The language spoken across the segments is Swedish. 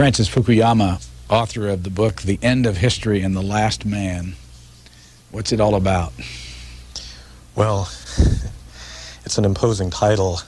Francis Fukuyama, author of the book The End of History and the Last Man. What's it all about? Well, it's an imposing title.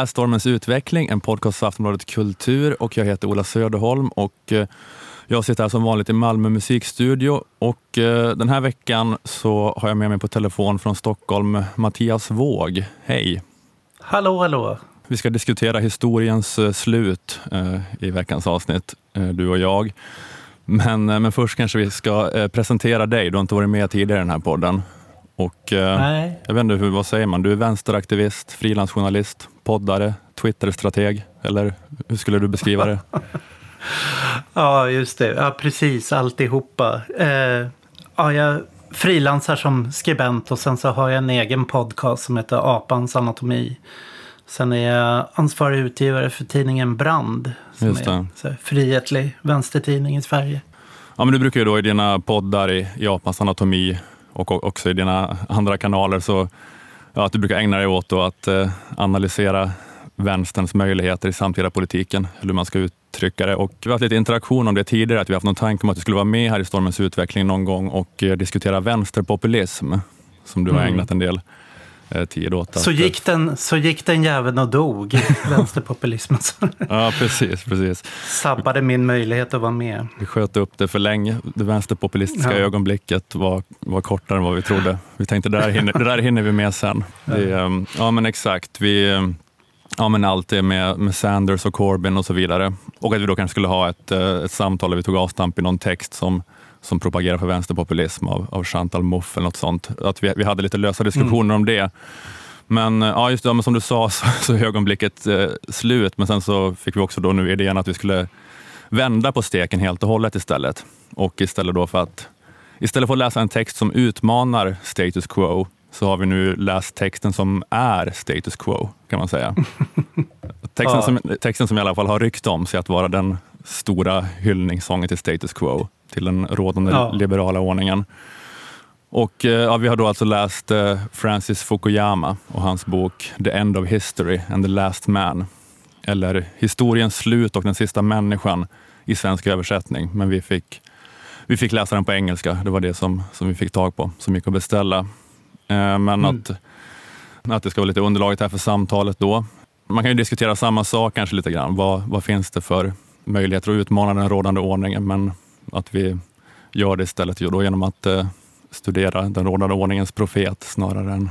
Är Stormens utveckling, en podcast för Aftonbladet Kultur och jag heter Ola Söderholm och eh, jag sitter här som vanligt i Malmö musikstudio och eh, den här veckan så har jag med mig på telefon från Stockholm Mattias Våg. Hej! Hallå, hallå. Vi ska diskutera historiens eh, slut i veckans avsnitt, du och jag. Men, men först kanske vi ska presentera dig. Du har inte varit med tidigare i den här podden. Och, eh, Nej. Jag vet inte, hur, vad säger man? Du är vänsteraktivist, frilansjournalist, poddare, Twitterstrateg, eller hur skulle du beskriva det? Ja, just det. Ja, precis. Alltihopa. Eh, ja, jag frilansar som skribent och sen så har jag en egen podcast som heter Apans anatomi. Sen är jag ansvarig utgivare för tidningen Brand. Som Just det. är så frihetlig vänstertidning i Sverige. Ja, men du brukar ju då i dina poddar i Japans anatomi och också i dina andra kanaler så ja, att du brukar ägna dig åt att eh, analysera vänsterns möjligheter i samtida politiken, eller hur man ska uttrycka det. Och vi har haft lite interaktion om det tidigare, att vi har haft någon tanke om att du skulle vara med här i Stormens utveckling någon gång och eh, diskutera vänsterpopulism, som du har Mm. ägnat en del eh, tid åt. Så gick, den, så gick den jäveln och dog, vänsterpopulismen. Ja, precis, precis. sabbade min möjlighet att vara med. Vi sköt upp det för länge. Det vänsterpopulistiska Ja. ögonblicket var, var kortare än vad vi trodde. Vi tänkte det där hinner, det där hinner vi med sen. Vi, ehm, ja men exakt. Vi, ehm, ja, men allt det med, med Sanders och Corbyn och så vidare. Och att vi då kanske skulle ha ett, eh, ett samtal där vi tog avstamp i någon text som, som propagerar för vänsterpopulism av, av Chantal Mouffe eller något sånt. Att vi, vi hade lite lösa diskussioner om det. Men eh, ja, just det, men som du sa så, så är ögonblicket eh, slut, men sen så fick vi också då nu idén att vi skulle vända på steken helt och hållet istället. Och istället då för att istället för att läsa en text som utmanar status quo så har vi nu läst texten som är status quo kan man säga. Texten, som, texten som i alla fall har rykte om sig att vara den stora hyllningssången till status quo, till den rådande Ja. liberala ordningen. Och eh, ja, vi har då alltså läst eh, Francis Fukuyama och hans bok The End of History and the Last Man. Eller Historiens slut och den sista människan i svensk översättning. Men vi fick, vi fick läsa den på engelska. Det var det som, som vi fick tag på, som gick att beställa. Eh, men att, att det ska vara lite underlaget här för samtalet då. Man kan ju diskutera samma sak kanske lite grann. Vad, vad finns det för möjligheter att utmana den rådande ordningen? Men att vi gör det istället då genom att eh, studera den rådande ordningens profet snarare än,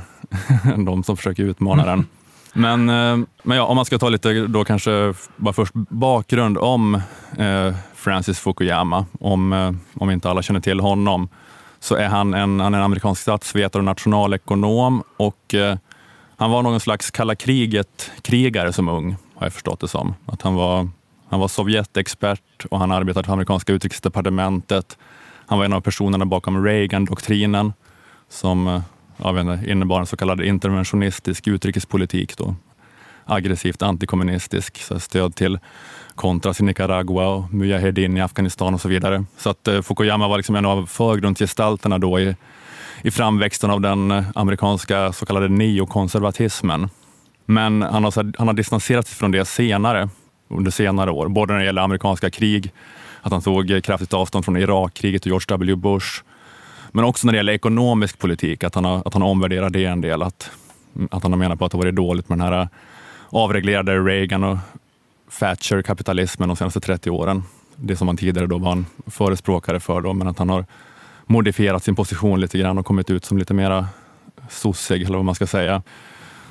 än de som försöker utmana den. Men, eh, men ja, om man ska ta lite då kanske bara först bakgrund om eh, Francis Fukuyama, om, om inte alla känner till honom, så är han en, han är en amerikansk statsvetare och nationalekonom och han var någon slags kalla kriget-krigare som ung, har jag förstått det som. Att han var, han var Sovjetexpert och han arbetade för amerikanska utrikesdepartementet. Han var en av personerna bakom Reagan-doktrinen som eh, jag vet inte, innebar en så kallad interventionistisk utrikespolitik. Då. Aggressivt antikommunistisk, så stöd till Contras i Nicaragua och Mujahedin i Afghanistan och så vidare. Så att eh, Fukuyama var liksom en av förgrundsgestalterna då i, i framväxten av den eh, amerikanska så kallade neokonservatismen. Men han har, han har distanserat sig från det senare, under senare år, både när det gäller amerikanska krig, att han tog kraftigt avstånd från Irakkriget och George W. Bush, men också när det gäller ekonomisk politik, att han, har, att han omvärderar det en del. Att, att han har menat på att det varit dåligt med den här avreglerade Reagan och Thatcher-kapitalismen de senaste 30 åren. Det som han tidigare då var en förespråkare för, då, men att han har modifierat sin position lite grann och kommit ut som lite mera sossig, eller vad man ska säga.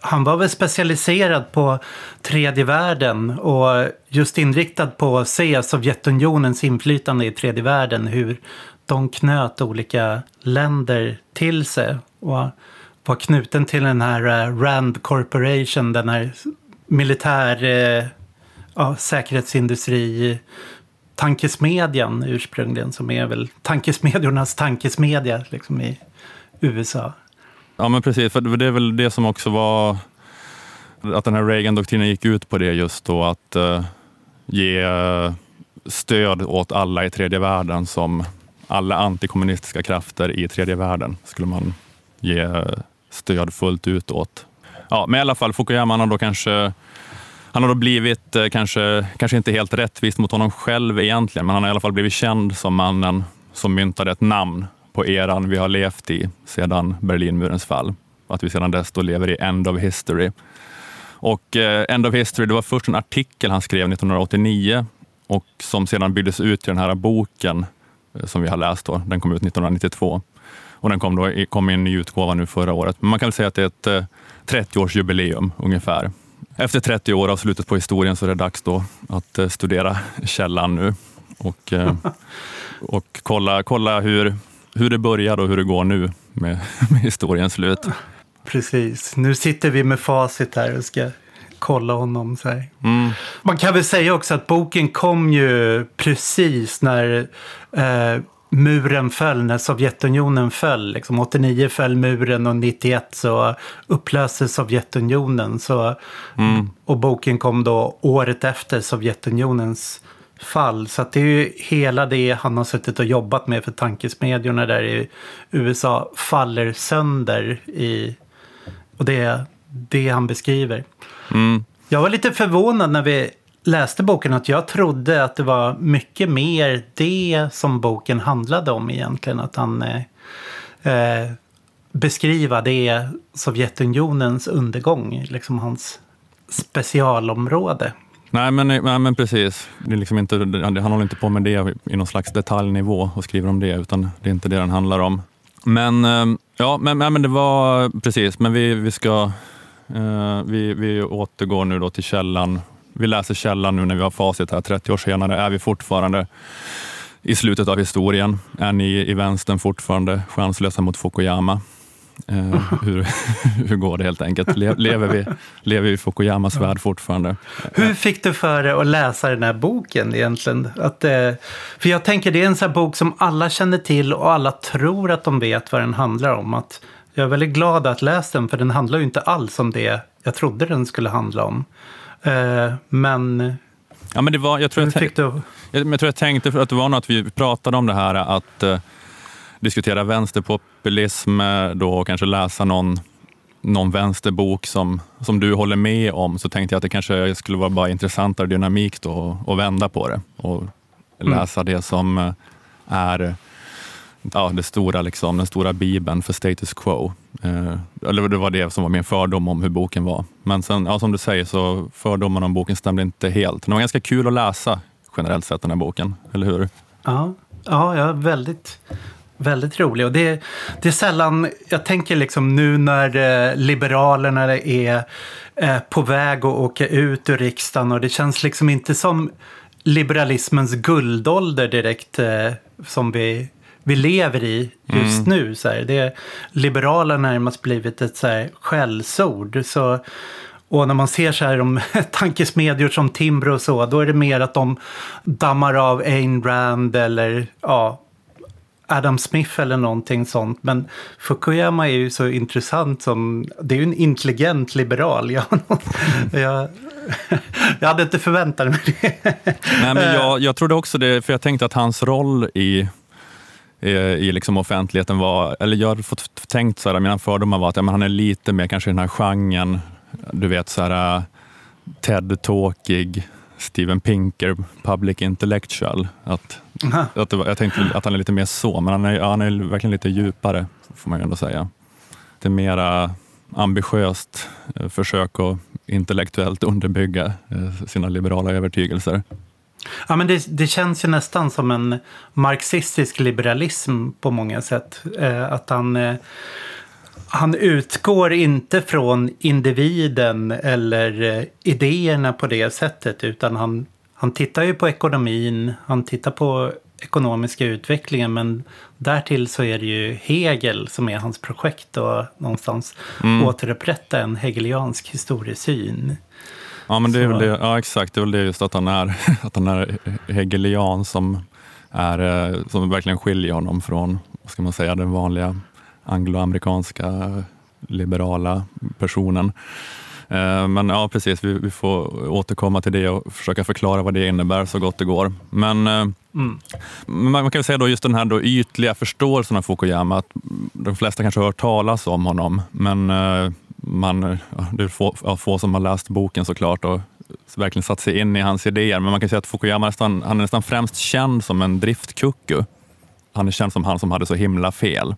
Han var väl specialiserad på tredje världen och just inriktad på att se Sovjetunionens inflytande i tredje världen, hur de knöt olika länder till sig och var knuten till den här eh, Rand Corporation, den här militär eh, ja, säkerhetsindustri, tankesmedjan ursprungligen, som är väl tankesmedjornas tankesmedja liksom i USA. Ja, men precis. För det är väl det som också var att den här Reagan-doktrinen gick ut på det just då att uh, ge eh, stöd åt alla i tredje världen som alla antikommunistiska krafter i tredje världen skulle man ge eh, stöd fullt ut åt. Ja, men i alla fall, Fukuyama han har då kanske han har då blivit, kanske, kanske inte helt rättvist mot honom själv egentligen, men han har i alla fall blivit känd som mannen som myntade ett namn på eran vi har levt i sedan Berlinmurens fall. Att vi sedan dess då lever i End of History. Och eh, End of History, det var först en artikel han skrev 1989 och som sedan byggdes ut till den här boken eh, som vi har läst. Då. Den kom ut 1992 och den kom, då, kom i en ny utgåva nu förra året. Men man kan säga att det är ett 30-årsjubileum eh, ungefär. Efter 30 år av slutet på historien så är det dags då att studera källan nu och, och kolla, kolla hur, hur det började och hur det går nu med, med historiens slut. Precis. Nu sitter vi med facit här och ska kolla honom. Så mm. Man kan väl säga också att boken kom ju precis när eh, muren föll, när Sovjetunionen föll. Liksom 89 föll muren och 91 så upplöstes Sovjetunionen. Så, mm. Och boken kom då året efter Sovjetunionens fall. Så det är ju hela det han har suttit och jobbat med för tankesmedjorna där i USA faller sönder i och det är det han beskriver. Mm. Jag var lite förvånad när vi läste boken att jag trodde att det var mycket mer det som boken handlade om egentligen. Att han eh, eh beskriva det Sovjetunionens undergång, liksom hans specialområde. Nej men, nej, men precis. Det är liksom inte, han håller inte på med det i någon slags detaljnivå och skriver om det, utan det är inte det den handlar om. Men ehm, ja, men, men det var precis, men vi, vi ska eh, vi, vi återgår nu då till källan. Vi läser källan nu när vi har facit här. 30 år senare är vi fortfarande i slutet av historien. Är ni i vänstern fortfarande chanslösa mot Fukuyama? Eh, hur, hur går det helt enkelt? Lever vi, lever vi i Fukuyamas värld fortfarande? Hur fick du för dig att läsa den här boken egentligen? Att, eh, för jag tänker det är en sån bok som alla känner till och alla tror att de vet vad den handlar om. Att jag är väldigt glad att läsa den för den handlar ju inte alls om det jag trodde den skulle handla om. Eh, men Ja, men det var, jag, tror jag, jag, jag, tror jag tänkte att det var något vi pratade om det här att diskutera vänsterpopulism då och kanske läsa någon, någon vänsterbok som, som du håller med om så tänkte jag att det kanske skulle vara bara intressantare dynamik då att vända på det och läsa mm. det som är ja, det stora, liksom, den stora bibeln för status quo. Eh, eller det var det som var min fördom om hur boken var. Men sen, ja, som du säger så fördomarna om boken stämde inte helt. Den var ganska kul att läsa generellt sett den här boken, eller hur? Ja, ja, ja väldigt, Väldigt rolig. Och det, det är sällan, jag tänker liksom nu när eh, Liberalerna är eh, på väg att åka ut ur riksdagen och det känns liksom inte som liberalismens guldålder direkt eh, som vi, vi lever i just mm. nu. Så här. Det, liberaler närmast blivit ett så här, skällsord. Så, och när man ser så här de tankesmedjor som Timbro och så, då är det mer att de dammar av Ayn Rand eller ja, Adam Smith eller någonting sånt. Men Fukuyama är ju så intressant som, det är ju en intelligent liberal. Jag, jag, jag hade inte förväntat mig det. Nej, men jag, jag trodde också det, för jag tänkte att hans roll i i liksom offentligheten var, eller jag har fått tänkt så här, mina fördomar var att ja, men han är lite mer kanske i den här genren, du vet så här TED-talkig, Steven Pinker, public intellectual. Att, att var, jag tänkte att han är lite mer så, men han är, han är verkligen lite djupare, får man ju ändå säga. Det är mera ambitiöst eh, försök att intellektuellt underbygga eh, sina liberala övertygelser. Ja, men det, det känns ju nästan som en marxistisk liberalism på många sätt. Eh, att han han utgår inte från individen eller eh, idéerna på det sättet utan han, han tittar ju på ekonomin, han tittar på ekonomiska utvecklingen men därtill så är det ju Hegel som är hans projekt och någonstans mm. återupprätta en hegeliansk historiesyn. Ja, men det är Så- väl det, ja exakt, det är väl det just att han är, att han är hegelian som, är, eh, som verkligen skiljer honom från, vad ska man säga, den vanliga angloamerikanska liberala personen. Eh, Men ja, precis, vi, vi får återkomma till det och försöka förklara vad det innebär så gott det går. Men eh, Mm. man kan säga då just den här då ytliga förståelsen av Fukuyama, att de flesta kanske har hört talas om honom, men eh, man, det är få, få som har läst boken såklart och verkligen satt sig in i hans idéer. Men man kan säga att Fukuyama nästan, han är nästan främst känd som en driftkucku. Han är känd som han som hade så himla fel.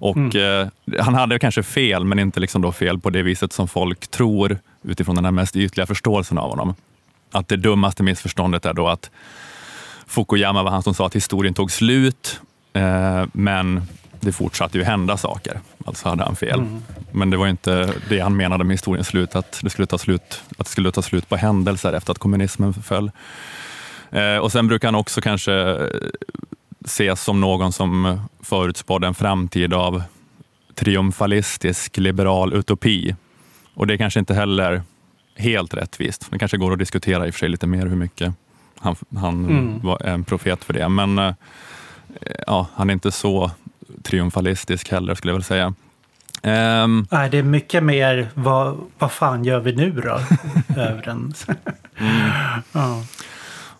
Och eh, Han hade kanske fel, men inte liksom då fel på det viset som folk tror utifrån den här mest ytliga förståelsen av honom. Att det dummaste missförståndet är då att Fukuyama var han som sa att historien tog slut, eh, men det fortsatte ju hända saker. Alltså hade han fel. Men det var inte det han menade med historiens slut, att det skulle ta slut, att det skulle ta slut på händelser efter att kommunismen föll. Eh, och sen brukar han också kanske ses som någon som förutspådde en framtid av triumfalistisk liberal utopi. Och det är kanske inte heller helt rättvist. Det kanske går att diskutera i och för sig lite mer hur mycket han, han Mm. var en profet för det. Men eh, ja, han är inte så triumfalistisk heller skulle jag väl säga. Ehm, Nej, det är mycket mer vad, vad fan gör vi nu då? över den. ja.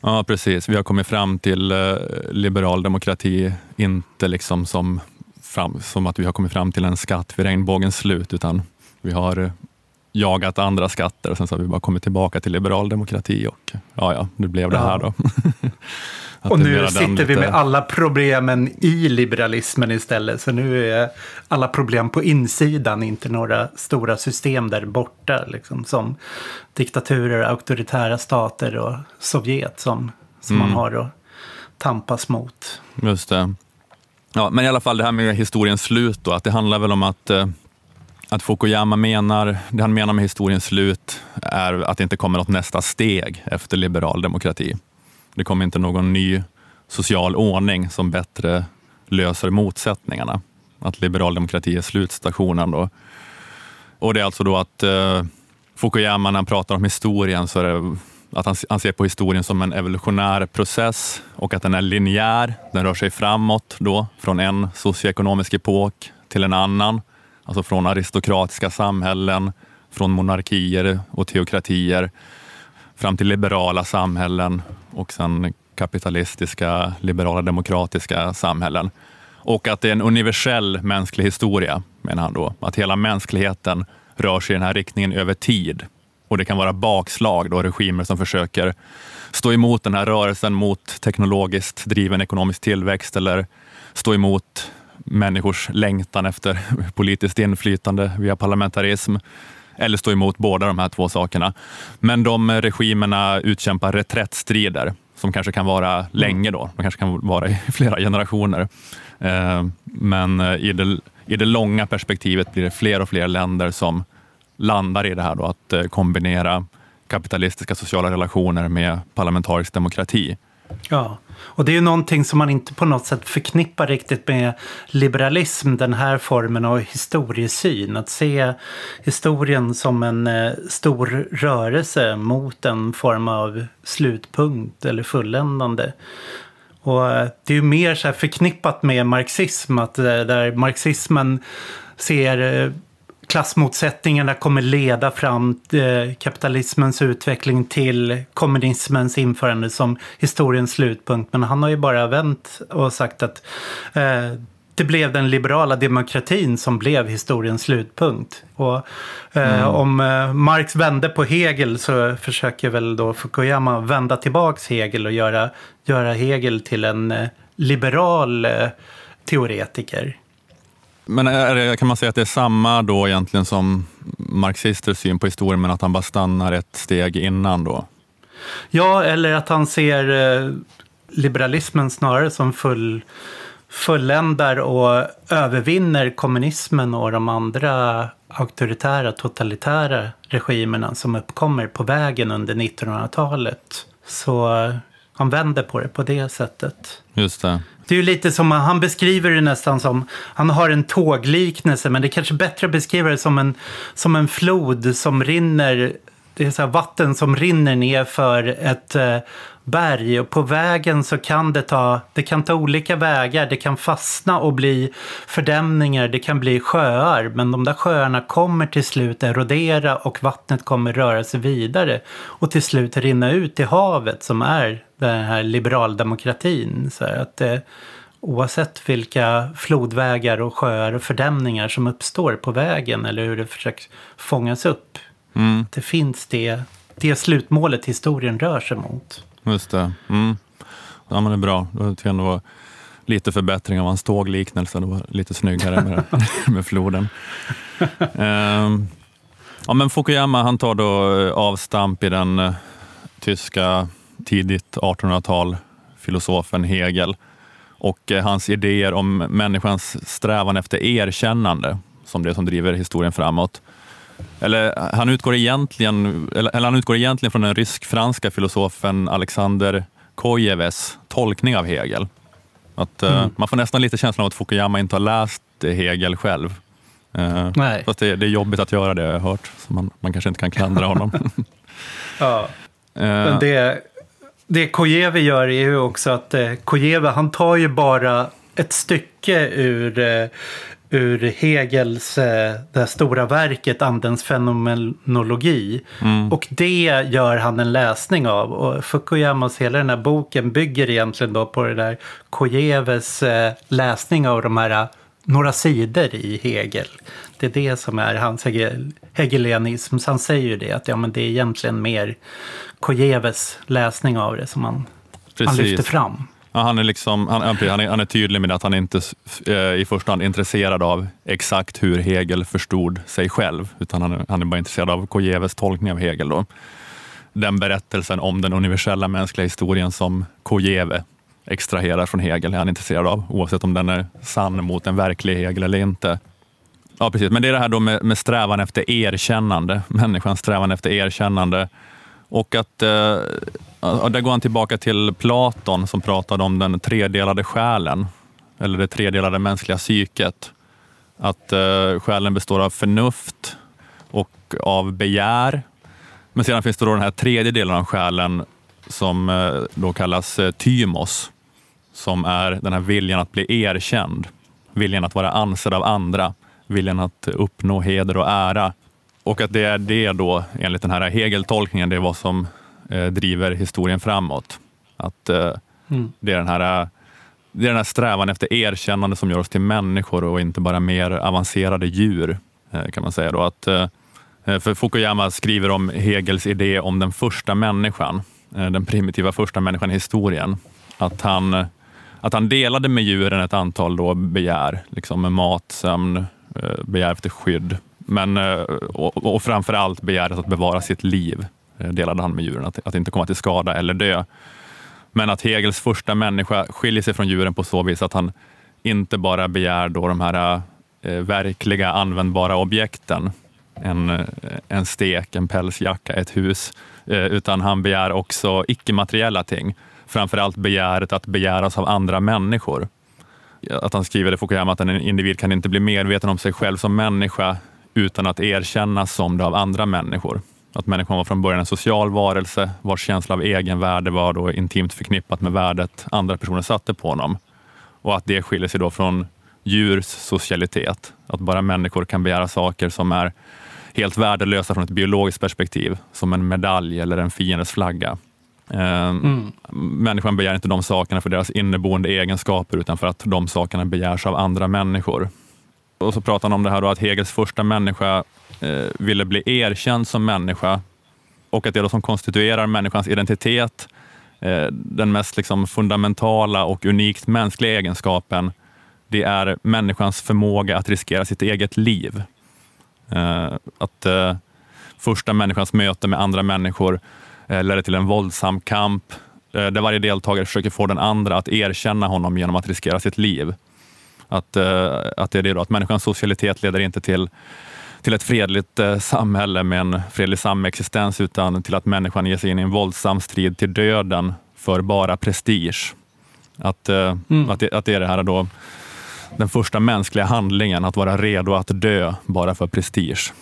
Ja, precis. Vi har kommit fram till eh, liberal demokrati, inte liksom som, fram, som att vi har kommit fram till en skatt vid regnbågens slut, utan vi har jagat andra skatter och sen så har vi bara kommit tillbaka till liberal demokrati och ja, ja, det blev det Ja. här då. Och nu sitter vi lite- med alla problemen i liberalismen istället. Så nu är alla problem på insidan, inte några stora system där borta. Liksom, som diktaturer, auktoritära stater och Sovjet som, som man Mm. har att tampas mot. Just det. Ja, men i alla fall det här med historiens slut då, att det handlar väl om att, eh, att Fukuyama menar, det han menar med historiens slut är att det inte kommer något nästa steg efter liberal demokrati. Det kommer inte någon ny social ordning som bättre löser motsättningarna. Att liberal demokrati är slutstationen då. Och det är alltså då att eh, Fukuyama när han pratar om historien så är det att han, han ser på historien som en evolutionär process och att den är linjär. Den rör sig framåt då från en socioekonomisk epok till en annan. Alltså från aristokratiska samhällen, från monarkier och teokratier fram till liberala samhällen och sen kapitalistiska, liberala, demokratiska samhällen. Och att det är en universell mänsklig historia, menar han då. Att hela mänskligheten rör sig i den här riktningen över tid. Och det kan vara bakslag, då, regimer som försöker stå emot den här rörelsen mot teknologiskt driven ekonomisk tillväxt eller stå emot människors längtan efter politiskt inflytande via parlamentarism eller stå emot båda de här två sakerna. Men de regimerna utkämpar reträttstrider som kanske kan vara länge då. De kanske kan vara i flera generationer. Eh, Men eh, i det, i det långa perspektivet blir det fler och fler länder som landar i det här då, att eh, kombinera kapitalistiska sociala relationer med parlamentarisk demokrati. Ja, och det är ju någonting som man inte på något sätt förknippar riktigt med liberalism, den här formen av historiesyn. Att se historien som en eh, stor rörelse mot en form av slutpunkt eller fulländande. Och eh, det är ju mer så här förknippat med marxism, att eh, där marxismen ser eh, klassmotsättningarna kommer leda fram eh, kapitalismens utveckling till kommunismens införande som historiens slutpunkt. Men han har ju bara vänt och sagt att eh, det blev den liberala demokratin som blev historiens slutpunkt. Och eh, om eh, Marx vände på Hegel så försöker väl då Fukuyama vända tillbaks Hegel och göra, göra Hegel till en eh, liberal eh, teoretiker. Men är det, kan man säga att det är samma då egentligen som marxisters syn på historien, men att han bara stannar ett steg innan då? Ja, eller att han ser eh, liberalismen snarare som full, fulländar och övervinner kommunismen och de andra auktoritära, totalitära regimerna som uppkommer på vägen under 1900-talet. Så eh, han vänder på det på det sättet. Just det. Det är ju lite som, han beskriver det nästan som, han har en tågliknelse men det är kanske bättre att beskriva det som en, som en flod som rinner det är så här vatten som rinner ner för ett eh, berg och på vägen så kan det ta, det kan ta olika vägar. Det kan fastna och bli fördämningar, det kan bli sjöar. Men de där sjöarna kommer till slut erodera och vattnet kommer röra sig vidare. Och till slut rinna ut i havet som är den här liberaldemokratin. Så att eh, oavsett vilka flodvägar och sjöar och fördämningar som uppstår på vägen eller hur det försöks fångas upp. Mm, Det finns det, det slutmålet historien rör sig mot just det. Mm. Ja, men det är bra. Då tycker jag ändå var lite förbättring av hans tågliknelse. Det var lite snyggare med, med floden. Um, ja, men Fukuyama han tar då eh, avstamp i den eh, tyska tidigt 1800-tal filosofen Hegel och eh, hans idéer om människans strävan efter erkännande som det som driver historien framåt. Eller han utgår egentligen, eller, eller han utgår egentligen från den rysk-franska filosofen Alexander Kojeves tolkning av Hegel. Att, eh, Man får nästan lite känslan av att Fukuyama inte har läst Hegel själv. Eh, Nej. Fast det, det är jobbigt att göra det, har jag hört. Så man, man kanske inte kan klandra honom. Ja. Men det, det Kojeve gör är ju också att eh, Kojeve han tar ju bara ett stycke ur, eh, ur Hegels eh, det stora verket Andens fenomenologi. Och det gör han en läsning av. Och Fukuyamas hela den här boken bygger egentligen då på det där Kojeves eh, läsning av de här några sidor i Hegel. Det är det som är hans hegel, hegelianism. Så han säger ju det, att ja, men det är egentligen mer Kojeves läsning av det som han, han lyfter fram. Ja, han, är liksom, han, han, är, han är tydlig med att han inte eh, i första hand är intresserad av exakt hur Hegel förstod sig själv, utan han är, han är bara intresserad av Kojeves tolkning av Hegel. Då. Den berättelsen om den universella mänskliga historien som Kojeve extraherar från Hegel är han intresserad av, oavsett om den är sann mot en verklig Hegel eller inte. Ja, precis. Men det är det här då med, med strävan efter erkännande, människans strävan efter erkännande. Och att eh, där går han tillbaka till Platon som pratade om den tredelade själen, eller det tredelade mänskliga psyket. Att eh, själen består av förnuft och av begär. Men sedan finns det då den här tredje delen av själen som eh, då kallas eh, tymos, som är den här viljan att bli erkänd, viljan att vara ansedd av andra, viljan att uppnå heder och ära. Och att det är det då, enligt den här Hegel-tolkningen, det är vad som eh, driver historien framåt. Att eh, Mm. det är den här det är den här strävan efter erkännande som gör oss till människor och inte bara mer avancerade djur, eh, kan man säga. Då. Att, eh, för Fukuyama skriver om Hegels idé om den första människan, eh, den primitiva första människan i historien. Att han, att han delade med djuren ett antal då begär, liksom med mat, sömn, eh, begär efter skydd. Men, eh, och, och framför allt begäret att bevara sitt liv eh, delade han med djuren, att, att inte komma till skada eller dö. Men att Hegels första människa skiljer sig från djuren på så vis att han inte bara begär då de här eh, verkliga användbara objekten, en, eh, en stek, en pälsjacka, ett hus, eh, utan han begär också icke-materiella ting. Framförallt begäret att begäras av andra människor. Att han skriver i Fukuyama att en individ kan inte bli medveten om sig själv som människa utan att erkännas som det av andra människor. Att människan var från början en social varelse vars känsla av egenvärde var då intimt förknippat med värdet andra personer satte på honom. Och att det skiljer sig då från djurs socialitet. Att bara människor kan begära saker som är helt värdelösa från ett biologiskt perspektiv, som en medalj eller en fiendes flagga. Mm. Ehm, människan begär inte de sakerna för deras inneboende egenskaper utan för att de sakerna begärs av andra människor. Och så pratar han om det här då att Hegels första människa eh, ville bli erkänd som människa och att det då som konstituerar människans identitet, eh, den mest liksom fundamentala och unikt mänskliga egenskapen, det är människans förmåga att riskera sitt eget liv. Eh, att eh, första människans möte med andra människor eh, ledde till en våldsam kamp eh, där varje deltagare försöker få den andra att erkänna honom genom att riskera sitt liv. Att, eh, att det är det då, att människans socialitet leder inte till, till ett fredligt eh, samhälle med en fredlig samexistens utan till att människan ger sig in i en våldsam strid till döden för bara prestige. Att, eh, att, det, att det är det här då, den första mänskliga handlingen, att vara redo att dö bara för prestige.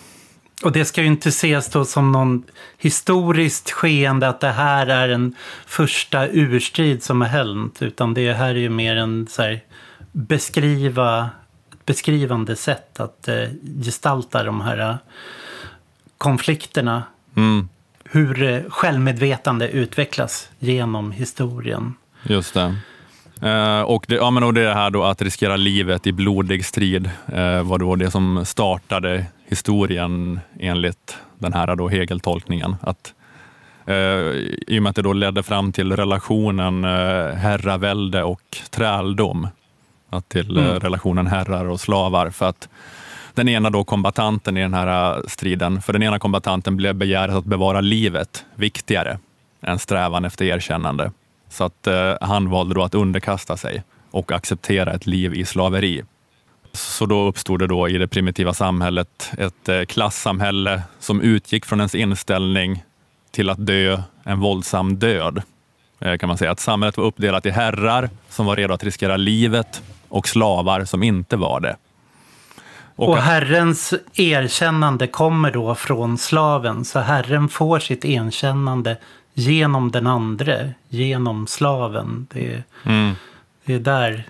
Och det ska ju inte ses då som någon historiskt skeende att det här är en första urstrid som har hänt. Utan det här är ju mer en så här, beskriva, beskrivande sätt att eh, gestalta de här eh, konflikterna. Mm, Hur eh, självmedvetande utvecklas genom historien. just det. Eh, och det, ja, men och det här då att riskera livet i blodig strid eh, var då det som startade historien enligt den här då Hegel-tolkningen. Att, eh, I och med att det då ledde fram till relationen herravälde och träldom. Att till eh, Mm. relationen herrar och slavar. För att den ena då kombatanten i den här eh, striden, för den ena kombatanten blev begäret att bevara livet viktigare än strävan efter erkännande. Så att eh, han valde då att underkasta sig och acceptera ett liv i slaveri. Så då uppstod det då i det primitiva samhället ett eh, klassamhälle som utgick från ens inställning till att dö en våldsam död. Eh, kan man säga. Att samhället var uppdelat i herrar som var redo att riskera livet och slavar som inte var det. Och, att- Herrens erkännande kommer då från slaven. Så Herren får sitt erkännande genom den andre, genom slaven. Det är, Mm. det är där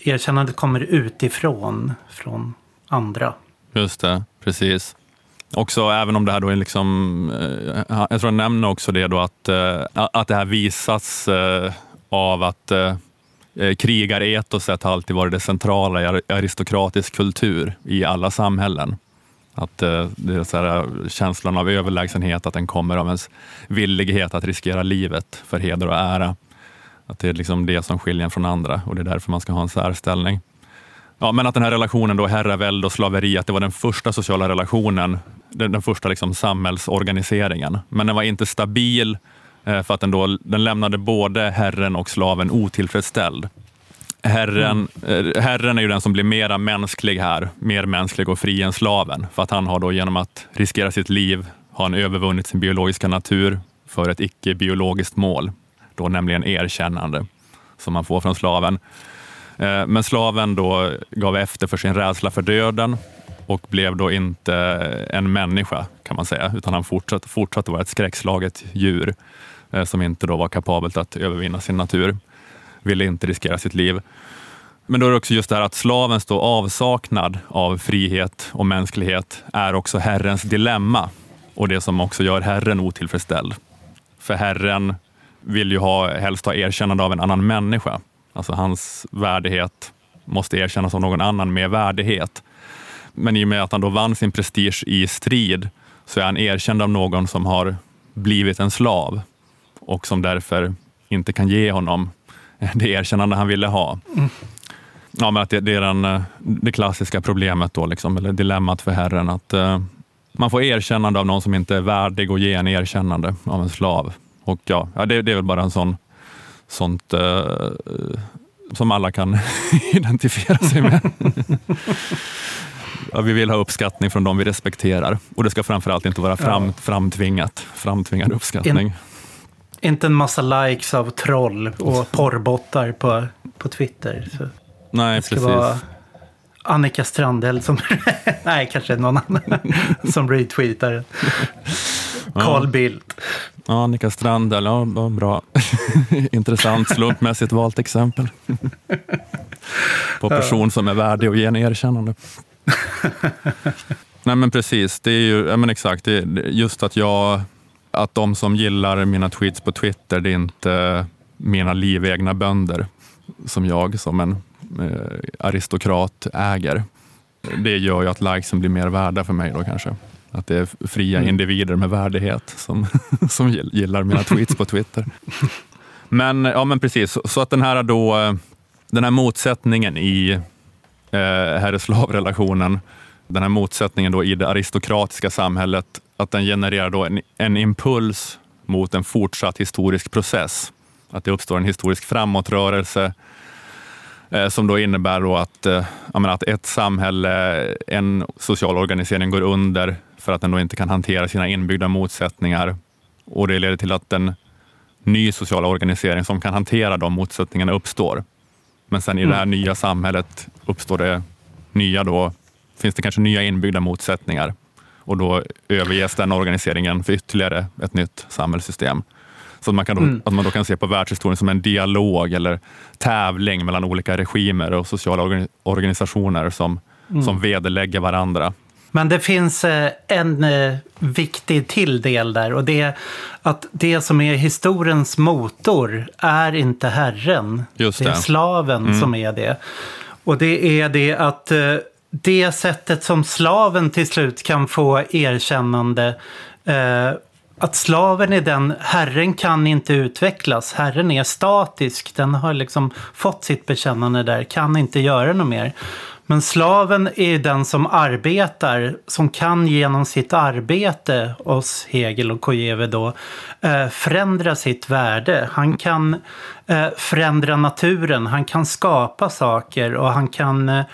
erkännandet kommer utifrån, från andra. Just det, precis. Också även om det här då är liksom, eh, jag tror jag nämner också det då att, eh, att det här visas eh, av att krigaretoset har alltid varit det centrala i aristokratisk kultur i alla samhällen. Att det är så här, känslan av överlägsenhet, att den kommer av ens villighet att riskera livet för heder och ära. Att det är liksom det som skiljer en från andra och det är därför man ska ha en särställning. Ja, men att den här relationen då, herravälde och slaveri, att det var den första sociala relationen, den, den första liksom samhällsorganiseringen. Men den var inte stabil eh, för att den, då, den lämnade både herren och slaven otillfredsställd. Herren, mm. herren är ju den som blir mera mänsklig här, mer mänsklig och fri än slaven. För att han har då genom att riskera sitt liv, har han övervunnit sin biologiska natur för ett icke-biologiskt mål, då nämligen erkännande, som man får från slaven. Eh, men slaven då gav efter för sin rädsla för döden och blev då inte en människa kan man säga, utan han fortsatte, fortsatte vara ett skräckslaget djur eh, som inte då var kapabelt att övervinna sin natur, ville inte riskera sitt liv. Men då är det också just det här att slavens då avsaknad av frihet och mänsklighet är också Herrens dilemma och det som också gör Herren otillfredsställd. För Herren vill ju ha, helst ha erkännande av en annan människa. Alltså hans värdighet måste erkännas av någon annan med värdighet. Men i och med att han då vann sin prestige i strid så är han erkänd av någon som har blivit en slav och som därför inte kan ge honom det erkännande han ville ha. Ja, men att det, det är den, eh, det klassiska problemet, då, liksom, eller dilemmat för Herren. Att uh, man får erkännande av någon som inte är värdig att ge en erkännande av en slav. Och ja, ja det, det är väl bara en sån sånt uh, som alla kan identifiera sig med. ja, vi vill ha uppskattning från de vi respekterar och det ska framförallt inte vara fram, Ja. framtvingat, framtvingad uppskattning. Inte en massa likes av troll och porrbottar på, på Twitter. Så Nej, precis. Annika Strandhäll som... Nej, kanske någon annan som retweetar den. Carl Bildt. Ja, Annika Strandhäll, ja, bra. Intressant slumpmässigt valt exempel. På person som är värdig att ge en erkännande. Nej men precis, det är ju, ja, men exakt, det just att jag, att de som gillar mina tweets på Twitter, det är inte mina livegna bönder som jag som en eh, aristokrat äger. Det gör ju att likesen blir mer värda för mig då kanske. Att det är fria Mm. individer med värdighet som, som gillar mina tweets på Twitter. Men, ja, men precis, så- så att den här, då, eh, den här motsättningen i eh, herre-slavrelationen, den här motsättningen då i det aristokratiska samhället, att den genererar då en, en impuls mot en fortsatt historisk process. Att det uppstår en historisk framåtrörelse eh, som då innebär då att, eh, menar, att ett samhälle, en social organisering går under för att den då inte kan hantera sina inbyggda motsättningar. Och det leder till att en ny social organisering som kan hantera de motsättningarna uppstår. Men sen i det här nya samhället uppstår det nya då, finns det kanske nya inbyggda motsättningar. och då överges den organiseringen för ytterligare ett nytt samhällssystem. Så att man, kan då, Mm. att man då kan se på världshistorien som en dialog eller tävling mellan olika regimer och sociala organ- organisationer som, Mm. som vederlägger varandra. Men det finns eh, en eh, viktig till del där och det är att det som är historiens motor är inte Herren. Just det är det. Mm. slaven som är det. Och det är det att eh, det sättet som slaven till slut kan få erkännande att slaven är den, Herren kan inte utvecklas, Herren är statisk, den har liksom fått sitt bekännande där, kan inte göra något mer. Men slaven är den som arbetar, som kan genom sitt arbete, hos Hegel och Kojeve då, eh, förändra sitt värde. Han kan eh, förändra naturen, han kan skapa saker och han kan eh,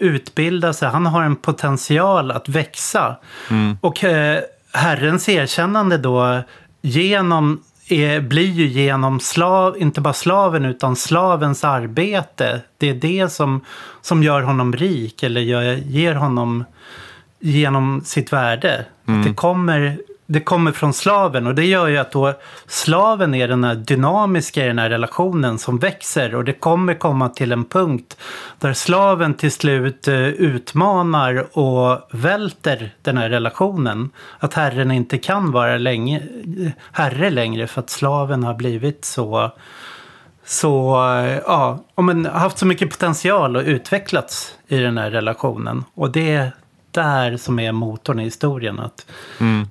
utbilda sig. Han har en potential att växa. Och eh, Herrens erkännande då genom är, blir ju genom slav, inte bara slaven utan slavens arbete. Det är det som, som gör honom rik eller gör, ger honom genom sitt värde. Att det, kommer, det kommer från slaven och det gör ju att då slaven är den här dynamiska i den här relationen som växer och det kommer komma till en punkt där slaven till slut eh, utmanar och välter den här relationen. Att herren inte kan vara länge, eh, herre längre för att slaven har blivit så så, eh, ja, men haft så mycket potential och utvecklats i den här relationen. Och det där som är motorn i historien. Att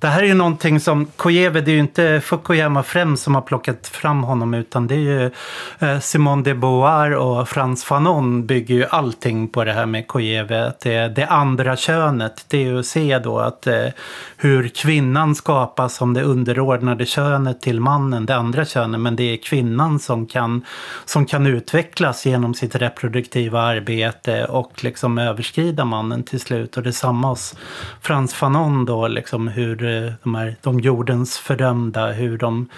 Det här är ju någonting som Kojeve, det är ju inte Fukuyama främst som har plockat fram honom utan det är ju eh, Simone de Beauvoir och Frans Fanon bygger ju allting på det här med Kojeve. Att det, det andra könet, det är ju att se då att eh, hur kvinnan skapas som det underordnade könet till mannen, det andra könet, men det är kvinnan som kan, som kan utvecklas genom sitt reproduktiva arbete och liksom överskrida mannen till slut. Och detsamma hos Frans Fanon då, liksom hur eh, de här, de jordens fördömda, hur de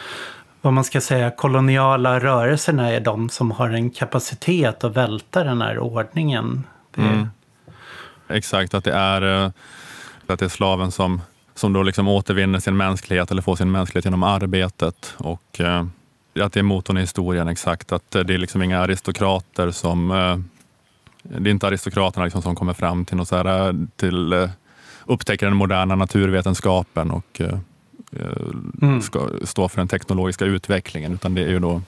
vad man ska säga, koloniala rörelserna är de som har en kapacitet att välta den här ordningen. Det, Mm. Exakt, att det är, eh, att det är slaven som, som då liksom återvinner sin mänsklighet eller får sin mänsklighet genom arbetet. Och eh, att det är motorn i historien, exakt. Att det är liksom inga aristokrater som... Det är inte aristokraterna liksom som kommer fram till, något så här, till eh, upptäcker den moderna naturvetenskapen och eh, eh, ska stå för den teknologiska utvecklingen, utan det är ju då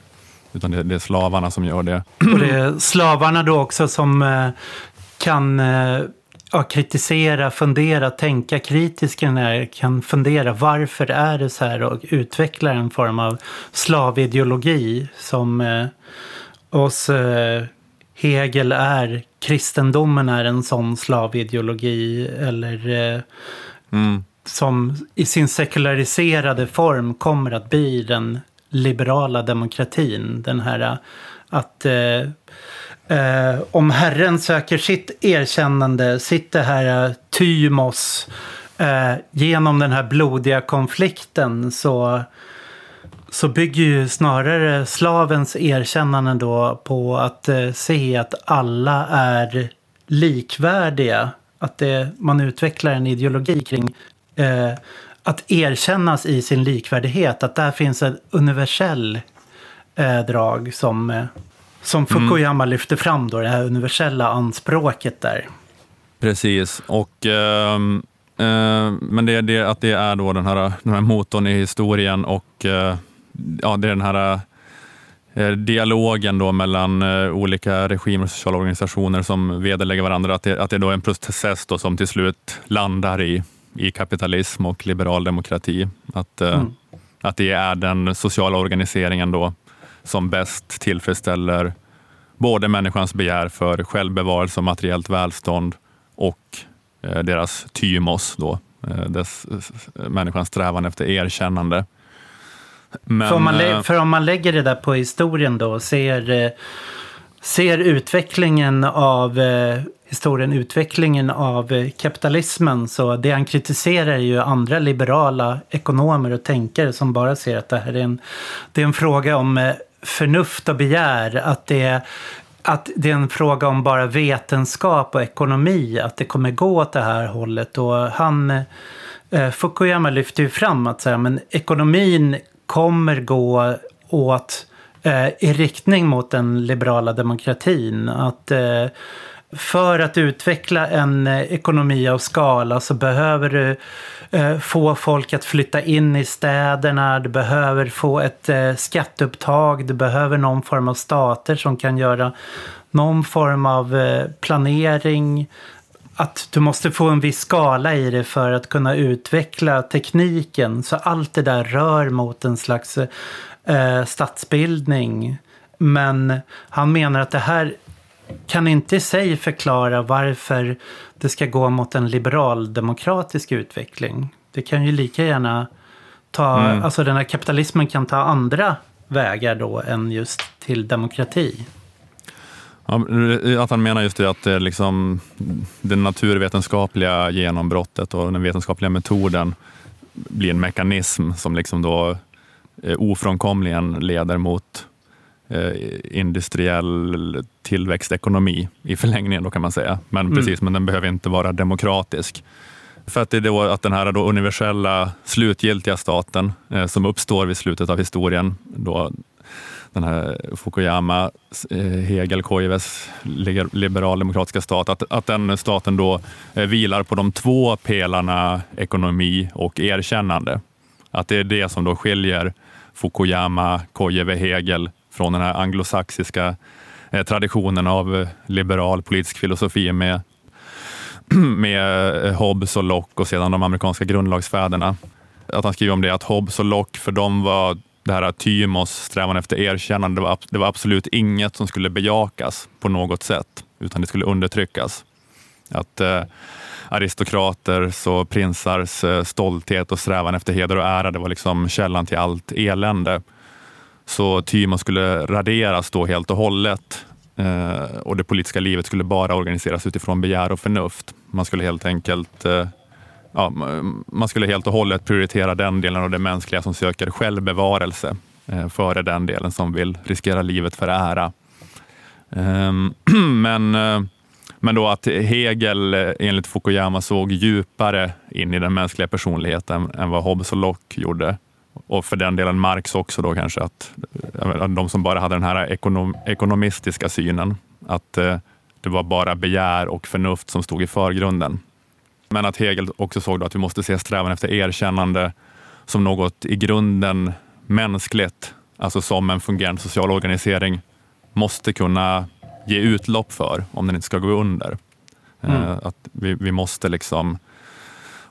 utan det, det är slavarna som gör det. Och det är slavarna då också som kan ja, kritisera, fundera, tänka kritiskt kan fundera varför är det så här och utveckla en form av slavideologi som eh, hos eh, Hegel är kristendomen är en sån slavideologi eller eh, Mm. som i sin sekulariserade form kommer att bli den liberala demokratin. Den här eh, att eh, eh, om Herren söker sitt erkännande, sitt det här eh, tymos, genom den här blodiga konflikten så så bygger ju snarare slavens erkännande då på att eh, se att alla är likvärdiga. Att det, man utvecklar en ideologi kring eh, att erkännas i sin likvärdighet. Att där finns ett universell eh, drag som, eh, som Fukuyama lyfter fram då, det här universella anspråket där. Precis, och, ehm, eh, men det är det, att det är då den här, den här motorn i historien och eh, ja, det är den här eh, dialogen då mellan eh, olika regimer och sociala organisationer som vederlägger varandra. Att det, att det är då en process då som till slut landar i, i kapitalism och liberal demokrati. Att, eh, att det är den sociala organiseringen då som bäst tillfredsställer både människans begär för självbevarelse och materiellt välstånd och deras tymos, då, dess, människans strävan efter erkännande. Men, För om, man eh, för om man lägger det där på historien då och ser, eh, ser utvecklingen av eh, historien, utvecklingen av kapitalismen så det han kritiserar är ju andra liberala ekonomer och tänkare som bara ser att det här är en, det är en fråga om förnuft och begär. Att det att det är en fråga om bara vetenskap och ekonomi, att det kommer gå åt det här hållet. Och han, Fukuyama lyfter ju fram att så här, men ekonomin kommer gå åt eh, i riktning mot den liberala demokratin. Att eh, för att utveckla en eh, ekonomi av skala så behöver du eh, få folk att flytta in i städerna, du behöver få ett eh, skatteupptag, du behöver någon form av stater som kan göra någon form av planering. Att du måste få en viss skala i det för att kunna utveckla tekniken. Så allt det där rör mot en slags eh, statsbildning. Men han menar att det här kan inte i sig förklara varför det ska gå mot en liberaldemokratisk utveckling. Det kan ju lika gärna ta, mm. alltså den här kapitalismen kan ta andra vägar då än just till demokrati. Ja, att han menar just det att det, liksom, det naturvetenskapliga genombrottet och den vetenskapliga metoden blir en mekanism som liksom då eh, ofrånkomligen leder mot Eh, industriell tillväxtekonomi i förlängningen då kan man säga. Men mm. precis, men den behöver inte vara demokratisk. För att det är då att den här då universella slutgiltiga staten eh, som uppstår vid slutet av historien, då den här Fukuyama, eh, Hegel, Koives liberaldemokratiska stat, att, att den staten då eh, vilar på de två pelarna ekonomi och erkännande. Att det är det som då skiljer Fukuyama, Koive, Hegel från den här anglosaxiska eh, traditionen av liberal politisk filosofi med, med Hobbes och Locke och sedan de amerikanska grundlagsfäderna. Att han skriver om det, att Hobbes och Locke, för dem var det här tymos, strävan efter erkännande, det var, det var absolut inget som skulle bejakas på något sätt, utan det skulle undertryckas. Att eh, aristokraters och prinsars eh, stolthet och strävan efter heder och ära, det var liksom källan till allt elände. Så Thymos skulle raderas då helt och hållet eh, och det politiska livet skulle bara organiseras utifrån begär och förnuft. Man skulle helt enkelt eh, ja, man skulle helt och hållet prioritera den delen av det mänskliga som söker självbevarelse eh, före den delen som vill riskera livet för ära. Ehm, men, eh, men då att Hegel eh, enligt Fukuyama såg djupare in i den mänskliga personligheten än vad Hobbes och Locke gjorde och för den delen Marx också då kanske, att eh, de som bara hade den här ekonom, ekonomistiska synen, att det var bara begär och förnuft som stod i förgrunden. Men att Hegel också såg att vi måste se strävan efter erkännande som något i grunden mänskligt, alltså som en fungerande social organisering måste kunna ge utlopp för om den inte ska gå under. Eh, mm. Att vi, vi måste liksom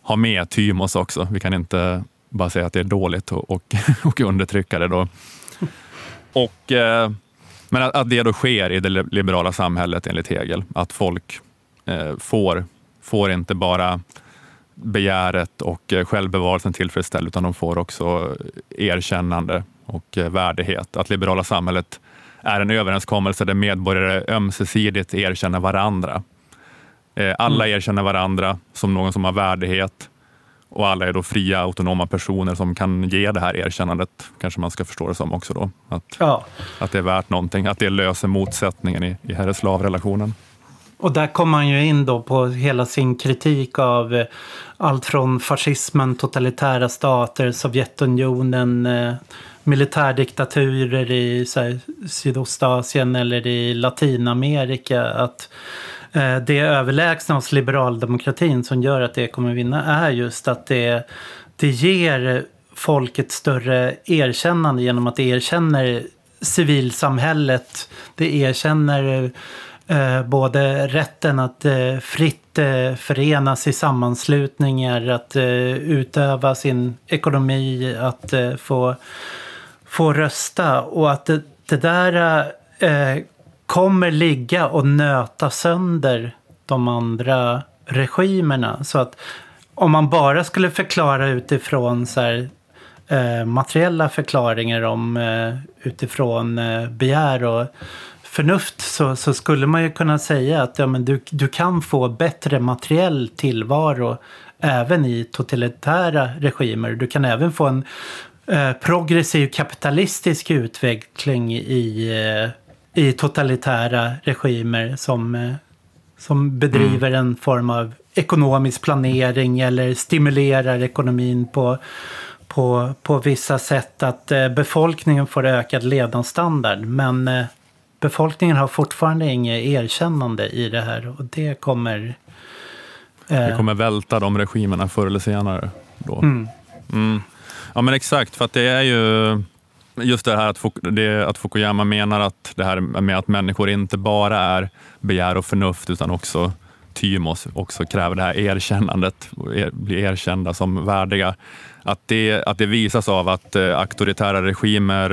ha med Tymos också. Vi kan inte bara säga att det är dåligt och, och, och undertrycka det. Då. Och, eh, men att, att, det då sker i det liberala samhället enligt Hegel, att folk eh, får, får inte bara begäret och eh, självbevarelsen tillfredsställd, utan de får också erkännande och eh, värdighet. Att liberala samhället är en överenskommelse där medborgare ömsesidigt erkänner varandra. Eh, alla mm. erkänner varandra som någon som har värdighet och alla är då fria, autonoma personer som kan ge det här erkännandet, kanske man ska förstå det som också då. Att, ja. att det är värt någonting, att det löser motsättningen i, i herre-slav-relationen. Och där kommer man ju in då på hela sin kritik av eh, allt från fascismen, totalitära stater, Sovjetunionen, eh, militärdiktaturer i här, Sydostasien eller i Latinamerika. Att Eh, det överlägsna hos liberaldemokratin som gör att det kommer vinna är just att det, det ger folk ett större erkännande genom att det erkänner civilsamhället. Det erkänner Eh, både rätten att eh, fritt eh, förenas i sammanslutningar, att utöva sin ekonomi, att få, få rösta och att det, det där kommer ligga och nöta sönder de andra regimerna. Så att om man bara skulle förklara utifrån så här, eh, materiella förklaringar om eh, utifrån eh, begär och förnuft så, så, skulle man ju kunna säga att ja, men du, du kan få bättre materiell tillvaro även i totalitära regimer. Du kan även få en eh, progressiv kapitalistisk utveckling i eh, i totalitära regimer som, eh, som bedriver Mm. en form av ekonomisk planering eller stimulerar ekonomin på, på, på vissa sätt. Att eh, befolkningen får ökad levnadsstandard. Men eh, befolkningen har fortfarande inget erkännande i det här och det kommer... eh, Det kommer välta de regimerna förr eller senare. Då. mm, Mm. Ja men exakt, för att det är ju just det här att, Fuk- det, att Fukuyama menar att det här med att människor inte bara är begär och förnuft utan också tymos, också kräver det här erkännandet, er, bli erkända som värdiga. Att det, att det visas av att eh, auktoritära regimer,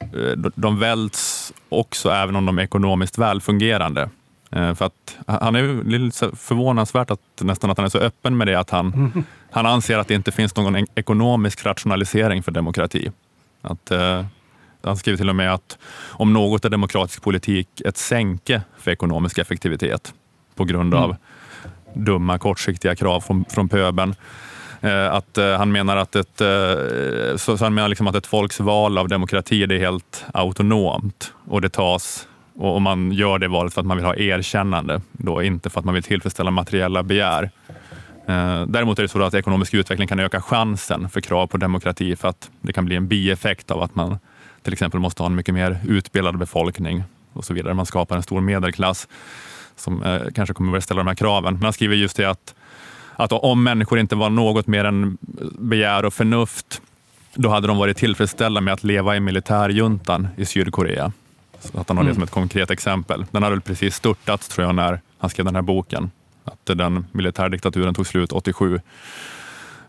eh, de- de välts också även om de är ekonomiskt välfungerande. Eh, För att han är lite förvånansvärt att, nästan att han är så öppen med det, att han, han anser att det inte finns någon ekonomisk rationalisering för demokrati. Att, eh, han skriver till och med att om något är demokratisk politik ett sänke för ekonomisk effektivitet på grund av dumma kortsiktiga krav från, från pöbeln. Eh, att eh, han menar att ett, eh, så, så han menar liksom att ett folks val av demokrati det är helt autonomt och det tas och, och man gör det valet för att man vill ha erkännande, då inte för att man vill tillfredsställa materiella begär. Eh, Däremot är det så att ekonomisk utveckling kan öka chansen för krav på demokrati för att det kan bli en bieffekt av att man till exempel måste ha en mycket mer utbildad befolkning och så vidare. Man skapar en stor medelklass som eh, kanske kommer börja ställa de här kraven. Men han skriver just det att, att om människor inte var något mer än begär och förnuft, då hade de varit tillfredsställda med att leva i militärjuntan i Sydkorea. Så att han har det som ett konkret exempel. Den hade väl precis störtats tror jag när han skrev den här boken. Att den militärdiktaturen tog slut 87. Eh,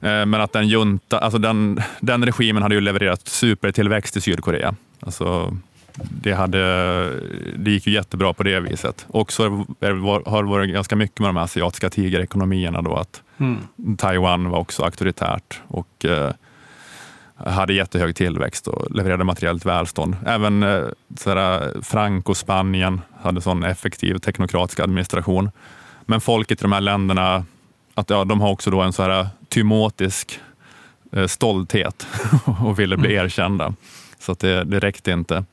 Men att den junta, alltså den, den regimen hade ju levererat supertillväxt i Sydkorea. Alltså, det, hade, det gick ju jättebra på det viset. Och så har det varit ganska mycket med de här asiatiska tigerekonomierna då att mm, Taiwan var också auktoritärt och eh, hade jättehög tillväxt och levererade materiellt välstånd. Även eh, sådär, Franco, Spanien hade sån effektiv teknokratisk administration. Men folket i de här länderna, att, ja, de har också då en så här tymotisk eh, stolthet och ville bli erkända. Så att det, det räckte inte.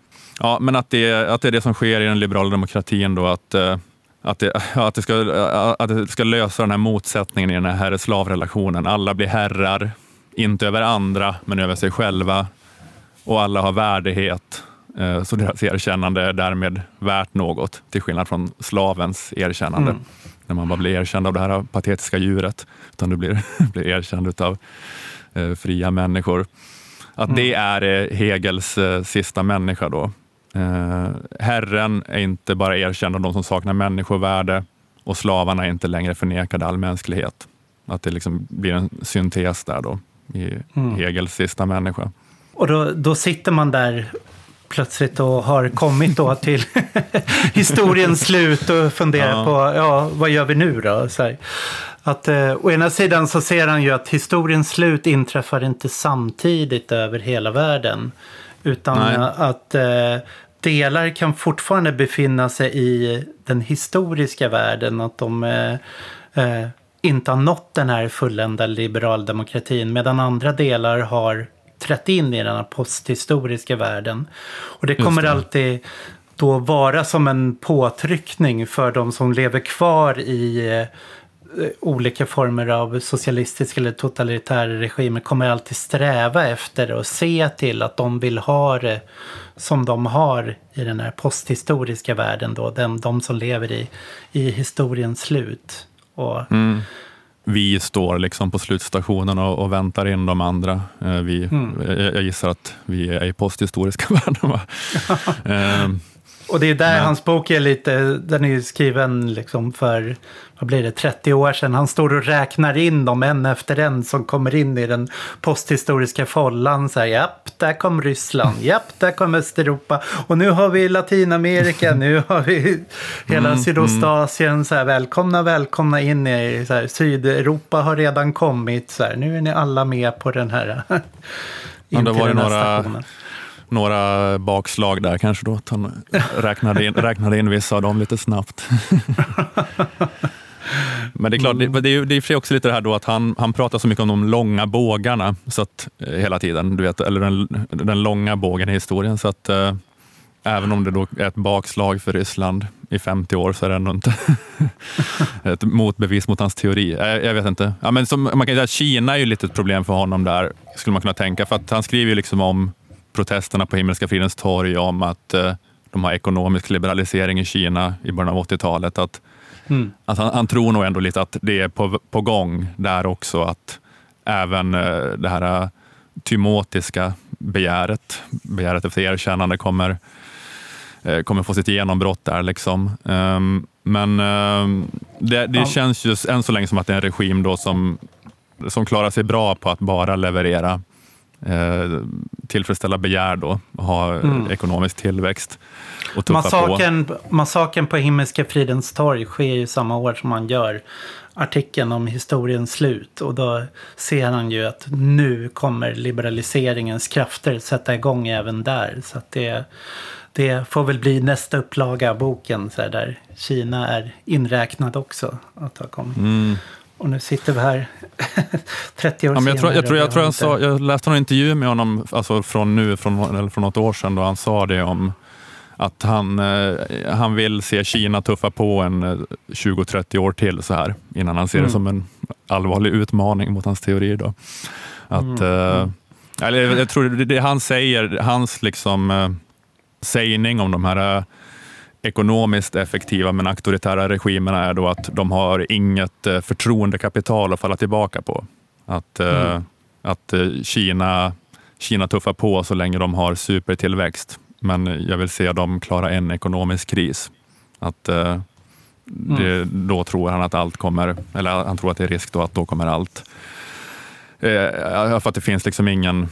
Ja, men att det, att det är det som sker i den liberala demokratin då, att eh, att det, att, det ska, att det ska lösa den här motsättningen i den här herre-slavrelationen. Alla blir herrar, inte över andra, men över sig själva. Och alla har värdighet, eh, så deras erkännande är därmed värt något, till skillnad från slavens erkännande. Mm. När man bara blir erkänd av det här patetiska djuret, utan du blir, blir erkänd av eh, fria människor. Att det är eh, Hegels eh, sista människa då. Eh, herren är inte bara erkänd av de som saknar människovärde och slavarna är inte längre förnekade all mänsklighet. Att det liksom blir en syntes där då i Mm. Hegels sista människa. Och då, då sitter man där plötsligt och har kommit då till historiens slut och funderar Ja. på, ja, vad gör vi nu då? Så här. Att, eh, å ena sidan så ser han ju att historiens slut inträffar inte samtidigt över hela världen. Utan Nej. att eh, delar kan fortfarande befinna sig i den historiska världen. Att de eh, eh, inte har nått den här fulländade liberaldemokratin. Medan andra delar har trätt in i den här posthistoriska världen. Och det kommer det. alltid då vara som en påtryckning för de som lever kvar i eh, olika former av socialistiska eller totalitära regimer kommer alltid sträva efter och se till att de vill ha det som de har i den här posthistoriska världen då, den, de som lever i, i historiens slut. Och, Vi står liksom på slutstationen och, och väntar in de andra. Eh, Vi, jag, jag gissar att vi är i posthistoriska världen. Va? Eh, och det är där Men- hans bok är lite, den är skriven liksom för, vad blir det, 30 år sedan. Han står och räknar in dem en efter en som kommer in i den posthistoriska follan. Så här, japp, där kom Ryssland, japp, där kom Östeuropa. Och nu har vi Latinamerika, nu har vi hela Sydostasien. Så här, välkomna, välkomna in i så här, Sydeuropa har redan kommit. Så här, nu är ni alla med på den här. Ja, in det till var här några- stationen. några bakslag där kanske då, att han räknade in, räknade in vissa av dem lite snabbt. Men det är klart, det, det är ju det är sig också lite det här då att han, han pratar så mycket om de långa bågarna så att, eh, hela tiden, du vet, eller den, den långa bågen i historien. Så att, eh, även om det då är ett bakslag för Ryssland i 50 år så är det ändå inte ett motbevis mot hans teori. Jag, jag vet inte. Ja, men som, man kan säga att Kina är ju lite ett problem för honom där, skulle man kunna tänka. För att han skriver ju liksom om protesterna på Himmelska fridens torg, om att eh, de har ekonomisk liberalisering i Kina i början av 80-talet. Att, Mm. att han, han tror nog ändå lite att det är på, på gång där också. Att även eh, det här eh, tymotiska begäret, begäret efter erkännande kommer, eh, kommer få sitt genombrott där. Liksom. Ehm, men ehm, det, det känns ju än så länge som att det är en regim då som, som klarar sig bra på att bara leverera tillfredsställa begär då, ha eh, Mm. ekonomisk tillväxt och tuffa på. Massakern, massakern på Himmelska fridens torg sker ju samma år som man gör artikeln om historiens slut. Och då ser han ju att nu kommer liberaliseringens krafter sätta igång även där. Så att det, det får väl bli nästa upplaga av boken så där Kina är inräknad också. Att ha kommit. Mm. Och nu sitter vi här 30 år Ja, men jag, tror, senare. jag, tror, jag, tror jag, sa, jag läste en intervju med honom alltså från nu, från, eller från något år sedan, då han sa det om att han, eh, han vill se Kina tuffa på en eh, 20-30 år till så här innan han ser Mm. det som en allvarlig utmaning mot hans teorier. Då. Att, Mm, eh, mm. Eller jag tror det, det han säger, hans liksom, eh, sägning om de här eh, ekonomiskt effektiva men auktoritära regimerna är då att de har inget eh, förtroendekapital att falla tillbaka på. Att, eh, Mm. att eh, Kina, Kina tuffar på så länge de har supertillväxt. Men jag vill se dem klara en ekonomisk kris. Att, eh, det, då tror han att allt kommer, eller han tror att det är risk då att då kommer allt. Eh, för att det finns liksom ingen,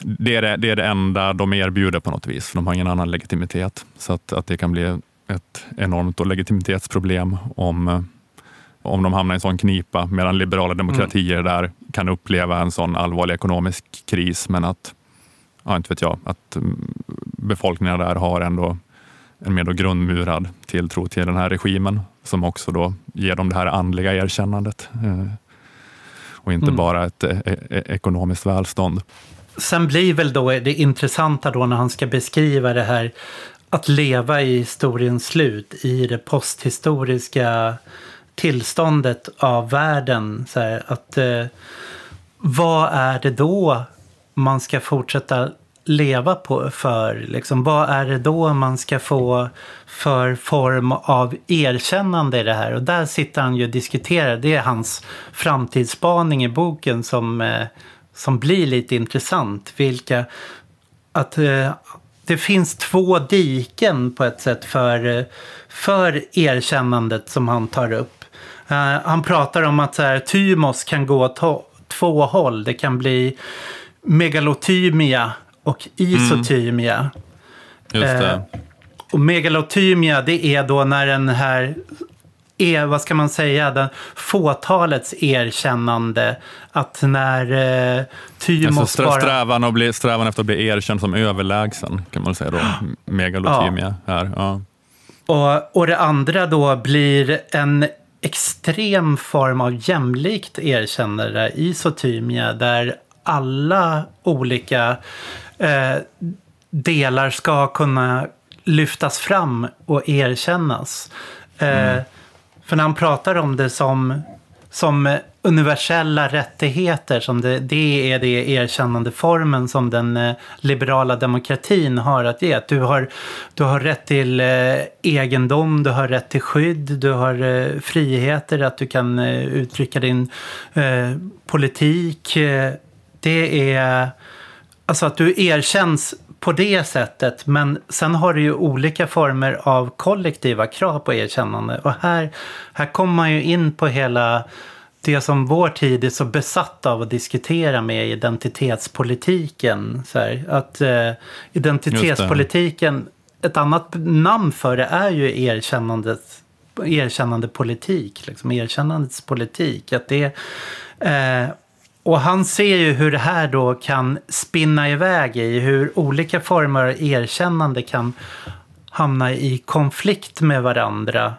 det är det, det är det enda de erbjuder på något vis. De har ingen annan legitimitet. Så att, att det kan bli ett enormt då legitimitetsproblem om, eh, om de hamnar i en sån knipa, medan liberala demokratier där kan uppleva en sån allvarlig ekonomisk kris, men att, ja, inte vet jag, att mm, befolkningen där har ändå en mer då grundmurad tilltro till den här regimen, som också då ger dem det här andliga erkännandet. Eh, och inte Mm. bara ett eh, eh, ekonomiskt välstånd. Sen blir väl då det intressanta då när han ska beskriva det här att leva i historiens slut i det posthistoriska tillståndet av världen. Så här, att, eh, vad är det då man ska fortsätta leva på för? Liksom, vad är det då man ska få för form av erkännande i det här? Och där sitter han ju och diskuterar. Det är hans framtidsspaning i boken som, eh, som blir lite intressant. Vilka, att eh, det finns två diken på ett sätt för, eh, för erkännandet som han tar upp. Eh, han pratar om att så här, tymos kan gå åt två håll. Det kan bli megalotymia och isotymia. Just det. Eh, Och megalotymia det är då när den här är, vad ska man säga, den fåtalets erkännande. Att när eh, Tymos Alltså bara... strävan, att bli, strävan efter att bli erkänd som överlägsen, kan man säga då. Megalotymia här. Ja. Och, och det andra då blir en extrem form av jämlikt erkännande, isotymia, där alla olika eh, delar ska kunna lyftas fram och erkännas. Eh, för när han pratar om det som, som universella rättigheter, som det, det är det erkännande formen som den eh, liberala demokratin har att ge. Att du, har, du har rätt till eh, egendom, du har rätt till skydd, du har eh, friheter, att du kan uttrycka din eh, politik. Det är alltså att du erkänns på det sättet. Men sen har du ju olika former av kollektiva krav på erkännande. Och här, här kommer man ju in på hela det som vår tid är så besatt av att diskutera med identitetspolitiken. Så här, att eh, identitetspolitiken, ett annat namn för det är ju erkännandet, erkännande politik, liksom erkännandets politik. Att det, eh, och han ser ju hur det här då kan spinna iväg i hur olika former av erkännande kan hamna i konflikt med varandra.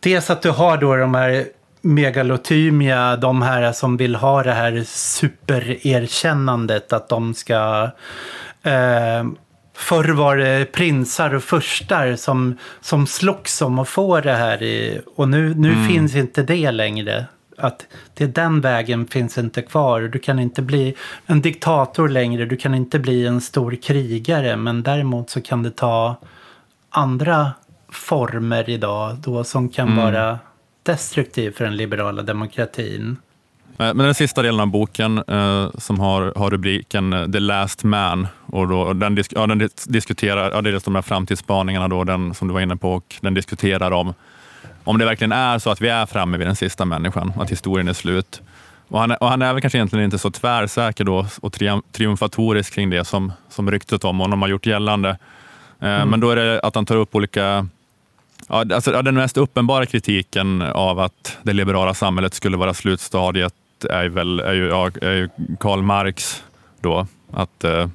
Dels att du har då de här megalotymia, de här som vill ha det här supererkännandet, att de ska eh, förr var det prinsar och furstar som, som slogs om att få det här. I, och nu, nu Mm. finns inte det längre. Att det den vägen finns inte kvar. Du kan inte bli en diktator längre. Du kan inte bli en stor krigare. Men däremot så kan det ta andra former idag då som kan Mm. vara destruktiv för den liberala demokratin. Eh, Men den sista delen av boken eh, som har, har rubriken eh, The Last Man, och då, den, disk, ja, den dis- diskuterar, ja, det är just de här framtidsspaningarna då, den, som du var inne på, och den diskuterar om, om det verkligen är så att vi är framme vid den sista människan, att historien är slut. Och han, är- och han är väl kanske egentligen inte så tvärsäker då och trium, triumfatorisk kring det som, som ryktet om honom har gjort gällande. Eh, Men då är det att han tar upp olika Ja, alltså, den mest uppenbara kritiken av att det liberala samhället skulle vara slutstadiet är, väl, är, ju, är ju Karl Marx. Då, att, eh,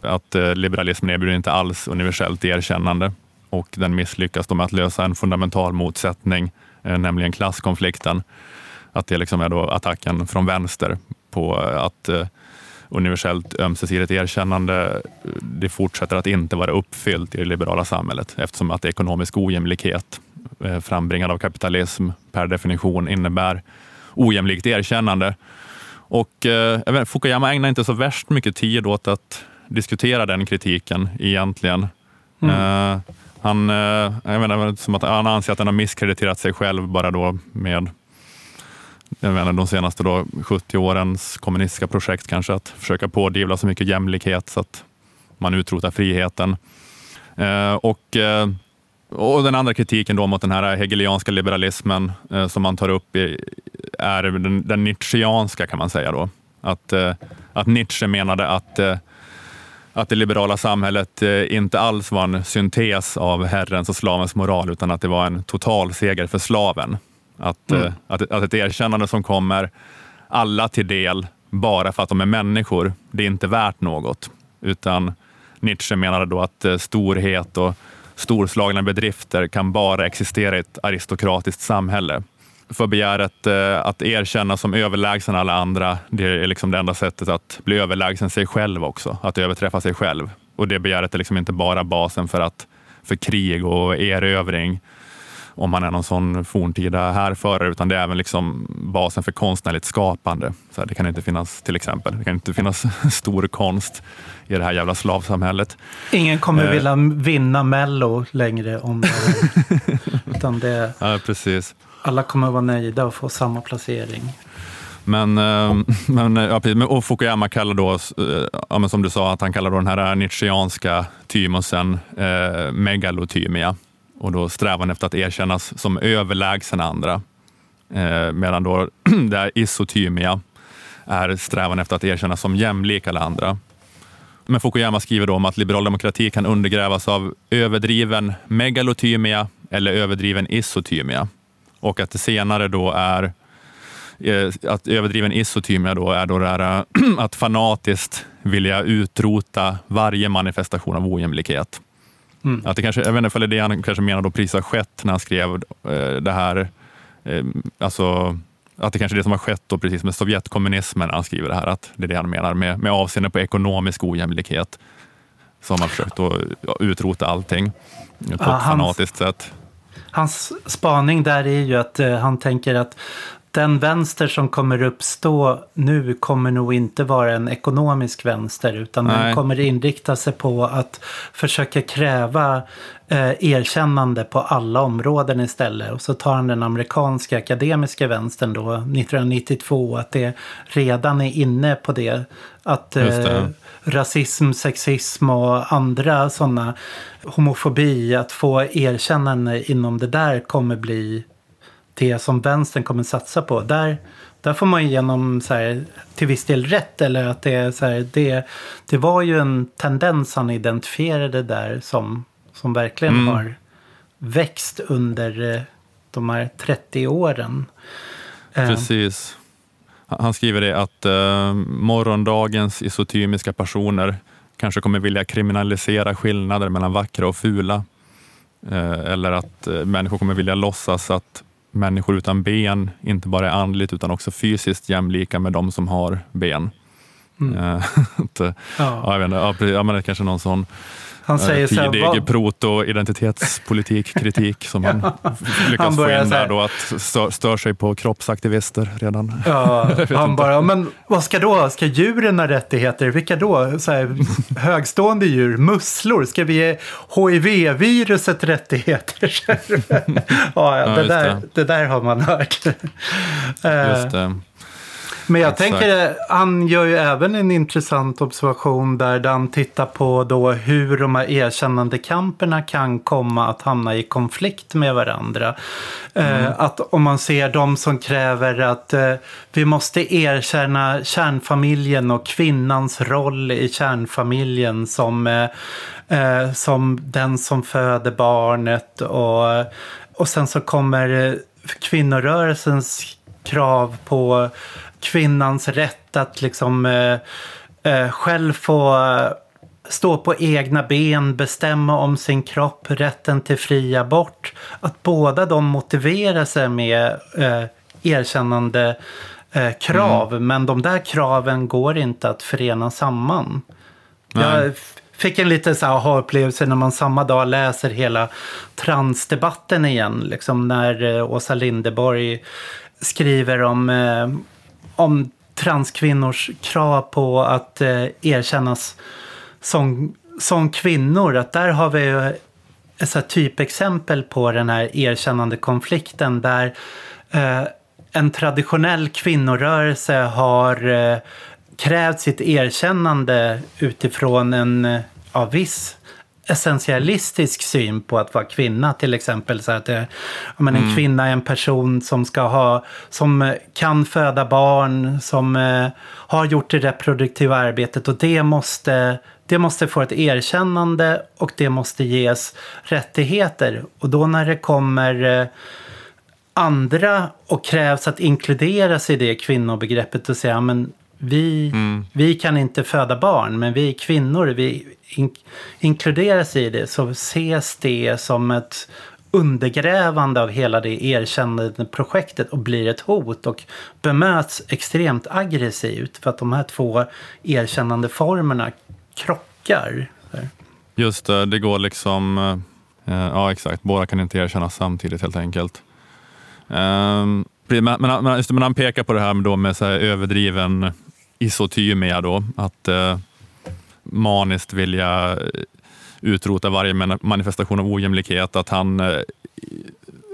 att eh, liberalismen erbjuder inte alls universellt erkännande och den misslyckas då med att lösa en fundamental motsättning, eh, nämligen klasskonflikten. Att det liksom är då attacken från vänster på eh, att eh, universellt ömsesidigt erkännande det fortsätter att inte vara uppfyllt i det liberala samhället eftersom att ekonomisk ojämlikhet frambringad av kapitalism per definition innebär ojämlikt erkännande. Och, eh, Fukuyama ägnar inte så värst mycket tid åt att diskutera den kritiken egentligen. Eh, han, eh, jag menar, som att han anser att han har misskrediterat sig själv bara då med jag menar, de senaste då 70 årens kommunistiska projekt kanske, att försöka pådyvla så mycket jämlikhet så att man utrotar friheten. Eh, och, eh, och den andra kritiken då mot den här hegelianska liberalismen eh, som man tar upp i, är den, den nietzscheanska kan man säga. då. Att, eh, att Nietzsche menade att eh, att det liberala samhället eh, inte alls var en syntes av Herrens och slavens moral, utan att det var en total seger för slaven. Att, eh, att, att ett erkännande som kommer alla till del bara för att de är människor, det är inte värt något. Utan Nietzsche menade då att eh, storhet och storslagna bedrifter kan bara existera i ett aristokratiskt samhälle. För begäret eh, att erkänna som överlägsen alla andra, det är liksom det enda sättet att bli överlägsen sig själv också, att överträffa sig själv. Och det begäret är liksom inte bara basen för, att, för krig och erövring, om man är någon sån forntida härförare, utan det är även liksom basen för konstnärligt skapande. Så här, det kan inte finnas, till exempel, det kan inte finnas stor konst i det här jävla slavsamhället. Ingen kommer Eh. vilja vinna Mello längre om det. Utan det, Ja, precis alla kommer att vara nöjda och få samma placering. Men, eh, men, eh, ja, och Fukuyama kallar då, eh, ja, men som du sa, att han kallar då den här nietzscheanska thymusen eh, megalotymia och då strävan efter att erkännas som överlägsen andra. Eh, medan då det här isotymia är strävan efter att erkännas som jämlik alla andra. Men Fukuyama skriver då om att liberal demokrati kan undergrävas av överdriven megalotymia eller överdriven isotymia och att det senare då är eh, att överdriven isotymia då är då det här, att fanatiskt vilja utrota varje manifestation av ojämlikhet. Mm. Att det kanske, jag vet inte om det är det han kanske menar då precis har skett när han skrev eh, det här, eh, alltså att det kanske är det som har skett då precis med Sovjetkommunismen när han skriver det här, att det är det han menar med, med avseende på ekonomisk ojämlikhet. Så har man försökt att utrota allting på ett hans- fanatiskt sätt. Hans spaning där är ju att eh, han tänker att den vänster som kommer uppstå nu kommer nog inte vara en ekonomisk vänster utan den Nej. kommer inrikta sig på att försöka kräva eh, erkännande på alla områden istället. Och så tar han den amerikanska akademiska vänstern då 1992 att det redan är inne på det. Att det. eh, rasism, sexism och andra sådana homofobi, att få erkännande inom det där kommer bli det som vänstern kommer satsa på. Där, där får man genom så här, till viss del rätt. Eller att det så här, det, det var ju en tendens han identifierade där som, som verkligen Mm. har växt under eh, de här 30 åren. Eh, Precis. Han han skriver det att eh, morgondagens isotymiska personer kanske kommer vilja kriminalisera skillnader mellan vackra och fula. Eh, eller att eh, människor kommer vilja låtsas att människor utan ben inte bara är andligt utan också fysiskt jämlika med de som har ben. Mm. Eh, ja. Ja, jag vet inte, ja, precis, ja, men det är kanske någon sån, Han säger så här, vad- proto-identitetspolitik, kritik som han lyckas Han få in där då, att stör, stör sig på kroppsaktivister redan. Ja, han bara, men vad ska då? Ska djuren ha rättigheter? Vilka då? Så här, högstående djur, musslor, ska vi ge HIV-viruset rättigheter? ja, ja, det, just där, det. det där har man hört. Eh, Just det. Men jag Exakt. tänker, han gör ju även en intressant observation där, där han tittar på då hur de här erkännandekamperna kan komma att hamna i konflikt med varandra. Eh, att om man ser de som kräver att eh, vi måste erkänna kärnfamiljen och kvinnans roll i kärnfamiljen som, eh, som den som föder barnet och, och sen så kommer kvinnorörelsens krav på kvinnans rätt att liksom eh, eh, själv få eh, stå på egna ben, bestämma om sin kropp, rätten till fri abort. Att båda de motiverar sig med eh, erkännande eh, krav, men de där kraven går inte att förena samman. Jag f- fick en liten så aha-upplevelse när man samma dag läser hela transdebatten igen. Liksom när eh, Åsa Linderborg skriver om, eh, om transkvinnors krav på att eh, erkännas som, som kvinnor. Att där har vi ju ett typexempel på den här erkännande konflikten där eh, en traditionell kvinnorörelse har eh, krävt sitt erkännande utifrån en eh, ja, viss essentialistisk syn på att vara kvinna till exempel. Så att eh, ja, men en kvinna är en person som ska ha, som eh, kan föda barn, som eh, har gjort det reproduktiva arbetet och det måste, det måste få ett erkännande och det måste ges rättigheter. Och då när det kommer eh, andra och krävs att inkluderas i det kvinnobegreppet och säga men vi, vi kan inte föda barn men vi kvinnor, vi in, inkluderas i det så ses det som ett undergrävande av hela det erkännande projektet och blir ett hot och bemöts extremt aggressivt för att de här två erkännande formerna krockar. Just det, det går liksom... eh, ja, exakt. Båda kan inte erkännas samtidigt helt enkelt. Um, men, men, just men han pekar på det här med, då med så här överdriven isotymia då, att eh, maniskt vilja utrota varje man- manifestation av ojämlikhet, att han, eh,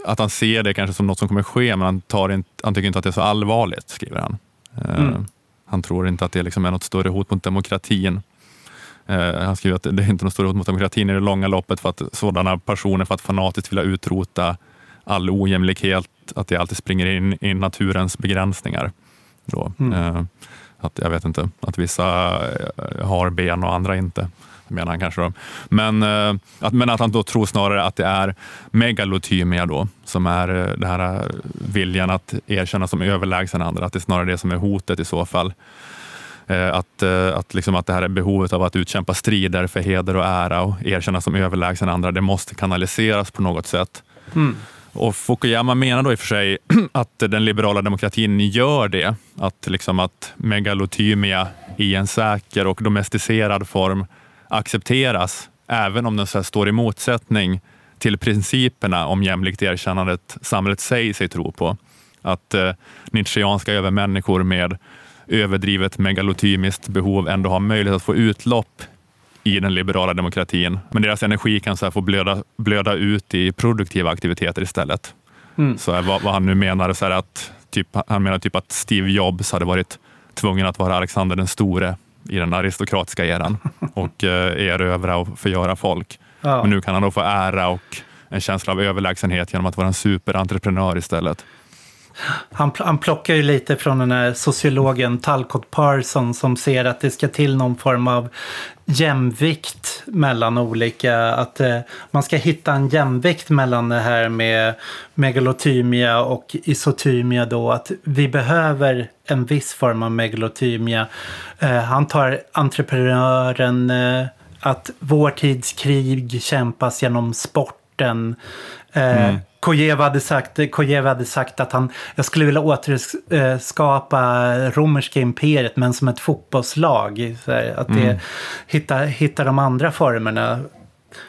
att han ser det kanske som något som kommer ske, men han, tar inte, han tycker inte att det är så allvarligt, skriver han. Eh, Mm. Han tror inte att det liksom är något större hot mot demokratin. Eh, han skriver att det är inte något större hot mot demokratin i det långa loppet för att sådana personer för att fanatiskt vilja utrota all ojämlikhet, att det alltid springer in i naturens begränsningar. Då. Eh, att, jag vet inte, att vissa eh, har ben och andra inte, menar han kanske. Då. Men, eh, att, men att han då tror snarare att det är megalotymia då, som är eh, den här viljan att erkänna som överlägsen andra, att det är snarare det som är hotet i så fall. Att, att, liksom att det här är behovet av att utkämpa strider för heder och ära och erkänna som överlägsen andra, det måste kanaliseras på något sätt. Mm. Och Fukuyama menar då i och för sig att den liberala demokratin gör det. Att, liksom att megalotymia i en säker och domesticerad form accepteras, även om den så här står i motsättning till principerna om jämlikt erkännandet samhället säger sig tro på. Att eh, nietzscheanska övermänniskor med överdrivet megalotymiskt behov ändå har möjlighet att få utlopp i den liberala demokratin. Men deras energi kan så få blöda, blöda ut i produktiva aktiviteter istället. Så här, vad, vad han nu menar, så att typ, han menar typ att Steve Jobs hade varit tvungen att vara Alexander den store i den aristokratiska eran och eh, erövra och förgöra folk. Ja. Men nu kan han då få ära och en känsla av överlägsenhet genom att vara en superentreprenör istället. Han, han plockar ju lite från den här sociologen Talcott Parson som ser att det ska till någon form av jämvikt mellan olika, att eh, man ska hitta en jämvikt mellan det här med megalotymia och isotymia då, att vi behöver en viss form av megalotymia. Eh, han tar entreprenören, eh, att vår tids krig kämpas genom sporten. Eh, mm. Eh, Kojeva hade, sagt, Kojeva hade sagt att han, jag skulle vilja återskapa romerska imperiet men som ett fotbollslag. Att det, hitta, hitta de andra formerna.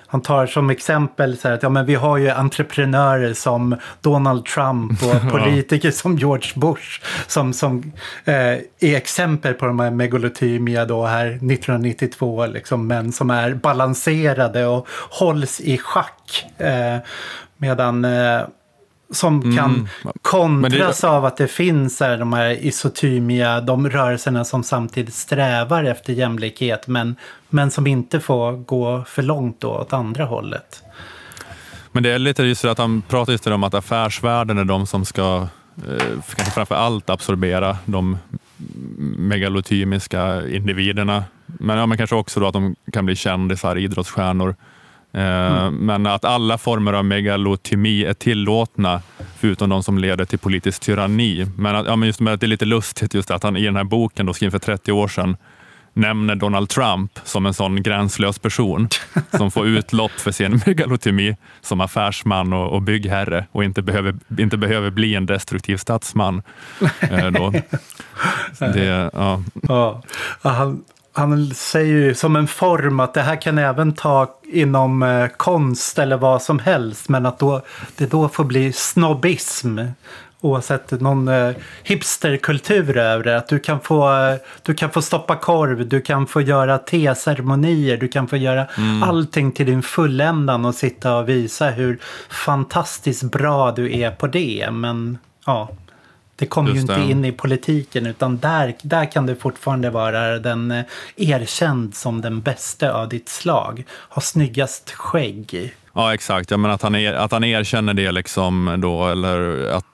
Han tar som exempel så här att ja, men vi har ju entreprenörer som Donald Trump och politiker som George Bush som, som eh, är exempel på de här megalothymia då här 1992, liksom, men som är balanserade och hålls i schack. Eh, medan eh, som kan kontras av att det finns här, de här isotymiga, de rörelserna som samtidigt strävar efter jämlikhet men, men som inte får gå för långt då åt andra hållet. Men det är lite just det att han pratar just om att affärsvärlden är de som ska eh, kanske framför allt absorbera de megalotymiska individerna. Men, ja, men kanske också då att de kan bli kändisar, idrottsstjärnor. Eh, Men att alla former av megalotymi är tillåtna, förutom de som leder till politisk tyranni. Men, att, ja, men just med att det är lite lustigt just att han i den här boken, då, skriven för 30 år sedan, nämner Donald Trump som en sån gränslös person som får utlopp för sin megalotymi som affärsman och, och byggherre och inte behöver, inte behöver bli en destruktiv statsman. Eh, då. Det, ja. Ja, han, han säger ju som en form att det här kan även ta inom eh, konst eller vad som helst. Men att då, det då får bli snobbism. Oavsett någon eh, hipsterkultur över det. Att du kan, få, eh, du kan få stoppa korv, du kan få göra teceremonier, du kan få göra allting till din fulländan och sitta och visa hur fantastiskt bra du är på det. Men ja, det kommer ju inte det. in i politiken utan där, där kan du fortfarande vara den eh, erkänd som den bästa av ditt slag. Ha snyggast skägg. Ja, exakt. Ja, men att, han er, att han erkänner det, liksom då, eller att,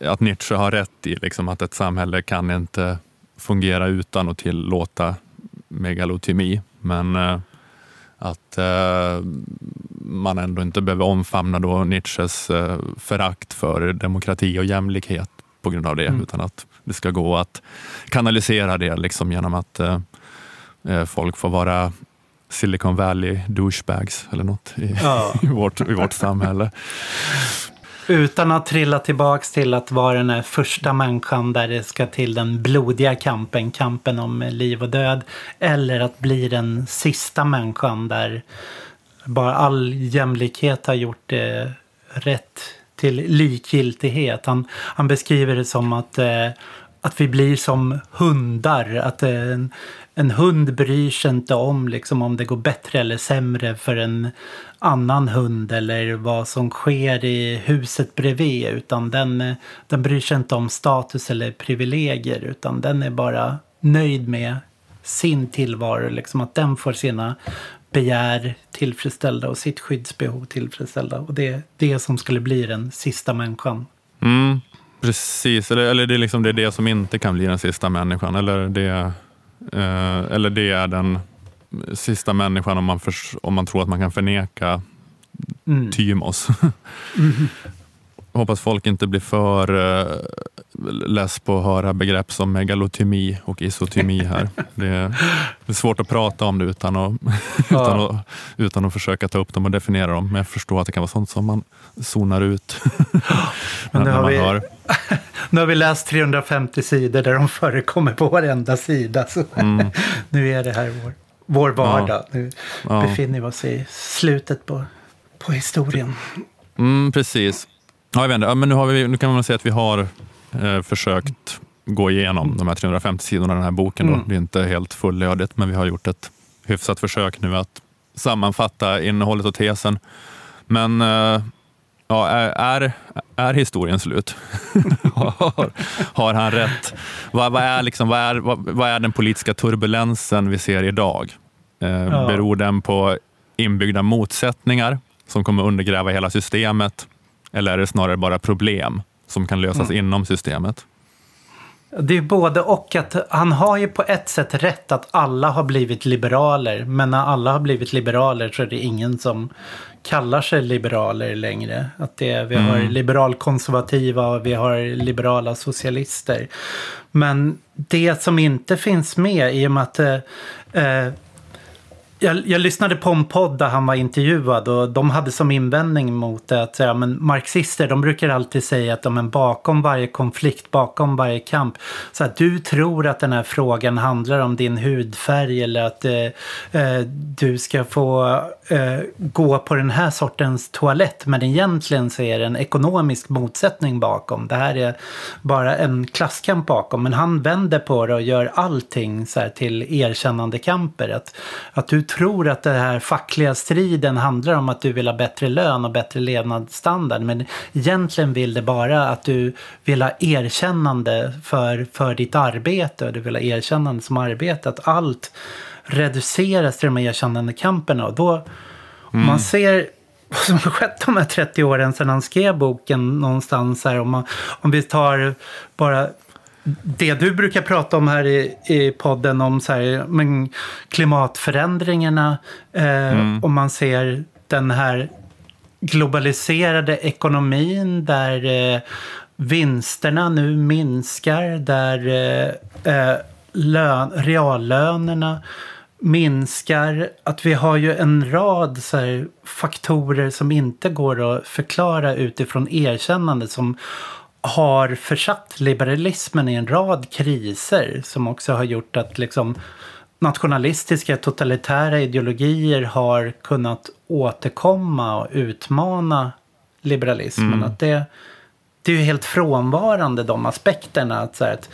att Nietzsche har rätt i liksom, att ett samhälle kan inte fungera utan att tillåta megalotymi. Men eh, att eh, man ändå inte behöver omfamna då Nietzsches eh, förakt för demokrati och jämlikhet på grund av det, utan att det ska gå att kanalisera det liksom, genom att eh, eh, folk får vara Silicon Valley douchebags eller något i, Ja. i, vårt, i vårt samhälle. Utan att trilla tillbaks till att vara den första människan där det ska till den blodiga kampen, kampen om liv och död. Eller att bli den sista människan där bara all jämlikhet har gjort det rätt till likgiltighet. Han, han beskriver det som att, eh, att vi blir som hundar. Att eh, en, en hund bryr sig inte om liksom, om det går bättre eller sämre för en annan hund eller vad som sker i huset bredvid. Utan den, eh, den bryr sig inte om status eller privilegier utan den är bara nöjd med sin tillvaro. Liksom, att den får sina begär tillfredsställda och sitt skyddsbehov tillfredsställda. Och det är det som skulle bli den sista människan. Mm, precis, eller, eller det, är liksom, det är det som inte kan bli den sista människan. Eller det, eh, eller det är den sista människan om man, förs- om man tror att man kan förneka Mm. Tymos. Hoppas folk inte blir för uh, less på att höra begrepp som megalotymi och isotymi här. Det är, svårt att prata om det utan att, utan, att, utan att försöka ta upp dem och definiera dem. Men jag förstår att det kan vara sånt som man zonar ut Men när har vi- hör. Nu har vi läst 350 sidor där de förekommer på varenda sida. Så nu är det här vår, vår vardag. Nu Mm. Ja. befinner vi oss i slutet på, på historien. Mm, precis. Ja, jag vet inte. Ja, men nu, har vi, nu kan man säga att vi har eh, försökt gå igenom de här 350 sidorna i den här boken. Då. Mm. Det är inte helt fullödigt, men vi har gjort ett hyfsat försök nu att sammanfatta innehållet och tesen. Men eh, ja, är, är, historien slut? har, har han rätt? Vad, vad, är liksom, vad, är, vad, vad är den politiska turbulensen vi ser idag? Eh, Ja. Beror den på inbyggda motsättningar som kommer undergräva hela systemet? Eller är det snarare bara problem som kan lösas inom systemet? Det är både och att han har ju på ett sätt rätt att alla har blivit liberaler. Men när alla har blivit liberaler så är det ingen som kallar sig liberaler längre. Att det, vi har liberalkonservativa och vi har liberala socialister. Men det som inte finns med i och med att eh, eh, jag, jag lyssnade på en podd där han var intervjuad och de hade som invändning mot det att ja, men marxister de brukar alltid säga att de är bakom varje konflikt, bakom varje kamp. Så att du tror att den här frågan handlar om din hudfärg eller att eh, eh, du ska få eh, gå på den här sortens toalett. Men egentligen så är det en ekonomisk motsättning bakom. Det här är bara en klasskamp bakom. Men han vänder på det och gör allting så här till erkännandekamper. Att, att du tror att den här fackliga striden handlar om att du vill ha bättre lön och bättre levnadsstandard. Men egentligen vill det bara att du vill ha erkännande för, för ditt arbete. Och du vill ha erkännande som arbete. Att allt reduceras till de här erkännandekamperna. Och då, om man ser vad som har skett de här 30 åren sedan han skrev boken någonstans här. Om, man, om vi tar bara det du brukar prata om här i, i podden om så här, men klimatförändringarna. Eh, Om man ser den här globaliserade ekonomin där eh, vinsterna nu minskar. Där eh, eh, lön, reallönerna minskar. Att vi har ju en rad så faktorer som inte går att förklara utifrån erkännande som har försatt liberalismen i en rad kriser som också har gjort att liksom nationalistiska totalitära ideologier har kunnat återkomma och utmana liberalismen. Att det, det är ju helt frånvarande de aspekterna. Att, så här, att,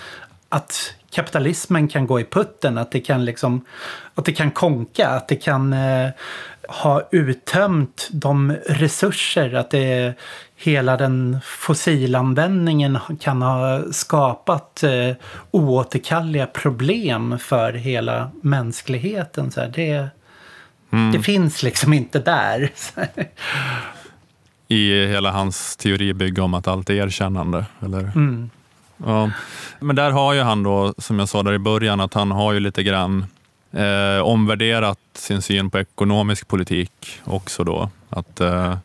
att kapitalismen kan gå i putten, att det kan, liksom, att det kan konka, att det kan eh, ha uttömt de resurser, att det, hela den fossilanvändningen kan ha skapat eh, oåterkalleliga problem för hela mänskligheten. Så här, det, det finns liksom inte där. I hela hans teoribygge om att allt är erkännande. Eller? Ja. Men där har ju han då, som jag sa där i början, att han har ju lite grann eh, omvärderat sin syn på ekonomisk politik också då. Att eh,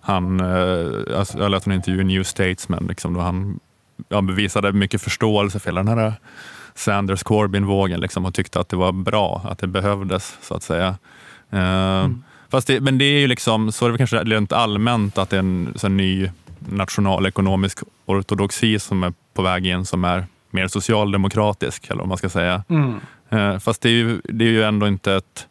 han, eh, alltså, jag läste en intervju i New Statesman, liksom, då han ja, bevisade mycket förståelse för hela den här Sanders Corbyn-vågen liksom, och tyckte att det var bra, att det behövdes så att säga. Eh, fast det, men det är ju liksom, så är det kanske rent allmänt att det är en så här, ny nationalekonomisk ortodoxi som är på väg in som är mer socialdemokratisk, eller vad man ska säga. Eh, Fast det är, ju, det är ju ändå inte ett,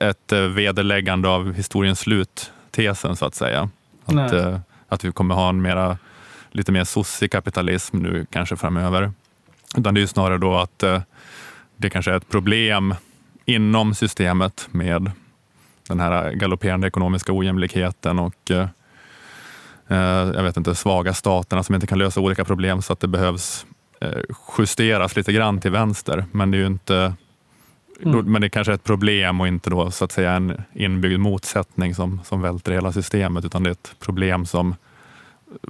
ett eh, vederläggande av historiens slut-tesen så att säga. Att, Nej. eh, att vi kommer ha en mera, lite mer sossig kapitalism nu kanske framöver. Utan det är ju snarare då att det kanske är ett problem inom systemet med den här galopperande ekonomiska ojämlikheten och jag vet inte, svaga staterna som inte kan lösa olika problem så att det behövs eh, justeras lite grann till vänster. Men det är ju inte då- men det kanske är ett problem och inte då så att säga en inbyggd motsättning som, som välter hela systemet utan det är ett problem som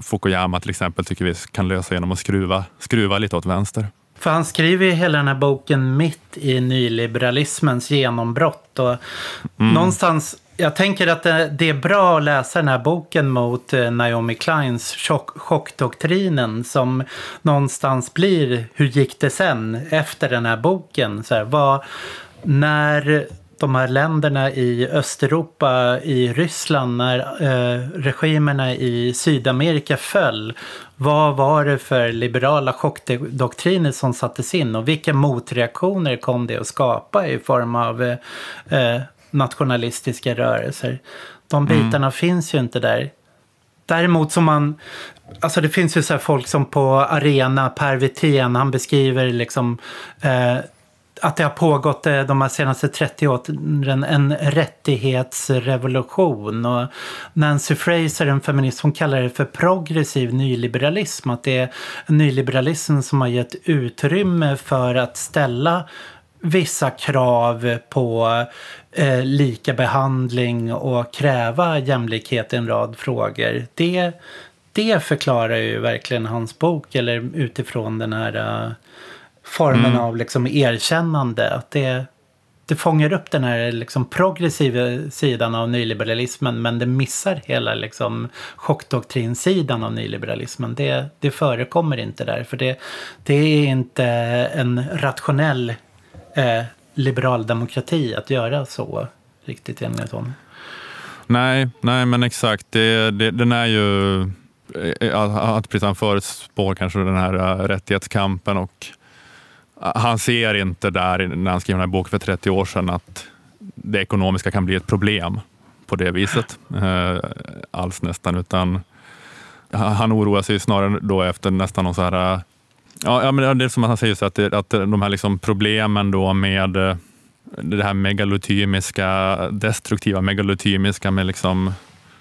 Fukuyama till exempel tycker vi kan lösa genom att skruva, skruva lite åt vänster. För han skriver ju hela den här boken mitt i nyliberalismens genombrott. Och Någonstans, jag tänker att det, är bra att läsa den här boken mot eh, Naomi Kleins chock, chockdoktrinen som någonstans blir, hur gick det sen efter den här boken? Så här, vad, när de här länderna i Östeuropa, i Ryssland, när eh, regimerna i Sydamerika föll. Vad var det för liberala chockdoktriner som sattes in och vilka motreaktioner kom det att skapa i form av eh, eh nationalistiska rörelser? De bitarna finns ju inte där. Däremot som man, alltså det finns ju så här folk som på Arena, Per Wirtén, han beskriver liksom eh, att det har pågått eh, de här senaste 30 åren en rättighetsrevolution. Och Nancy Fraser, en feminist, hon kallar det för progressiv nyliberalism. Att det är nyliberalism som har gett utrymme för att ställa vissa krav på eh, lika behandling och kräva jämlikhet i en rad frågor. Det, det förklarar ju verkligen hans bok, eller utifrån den här eh, formen av liksom erkännande. Att det, det fångar upp den här liksom progressiva sidan av nyliberalismen men det missar hela liksom chockdoktrinsidan av nyliberalismen. Det, det förekommer inte där för det, det är inte en rationell eh, liberal demokrati att göra så riktigt enligt honom. Nej, nej men exakt. Det, det, den är ju eh, att, precis han förutspår kanske den här eh, rättighetskampen och eh, han ser inte där när han skrev den här boken för 30 år sedan att det ekonomiska kan bli ett problem på det viset alls nästan, utan han oroar sig snarare då efter nästan någon så här Ja, ja men det är som han säger, så att, det, att de här liksom problemen då med det här megalotymiska, destruktiva megalotymiska med liksom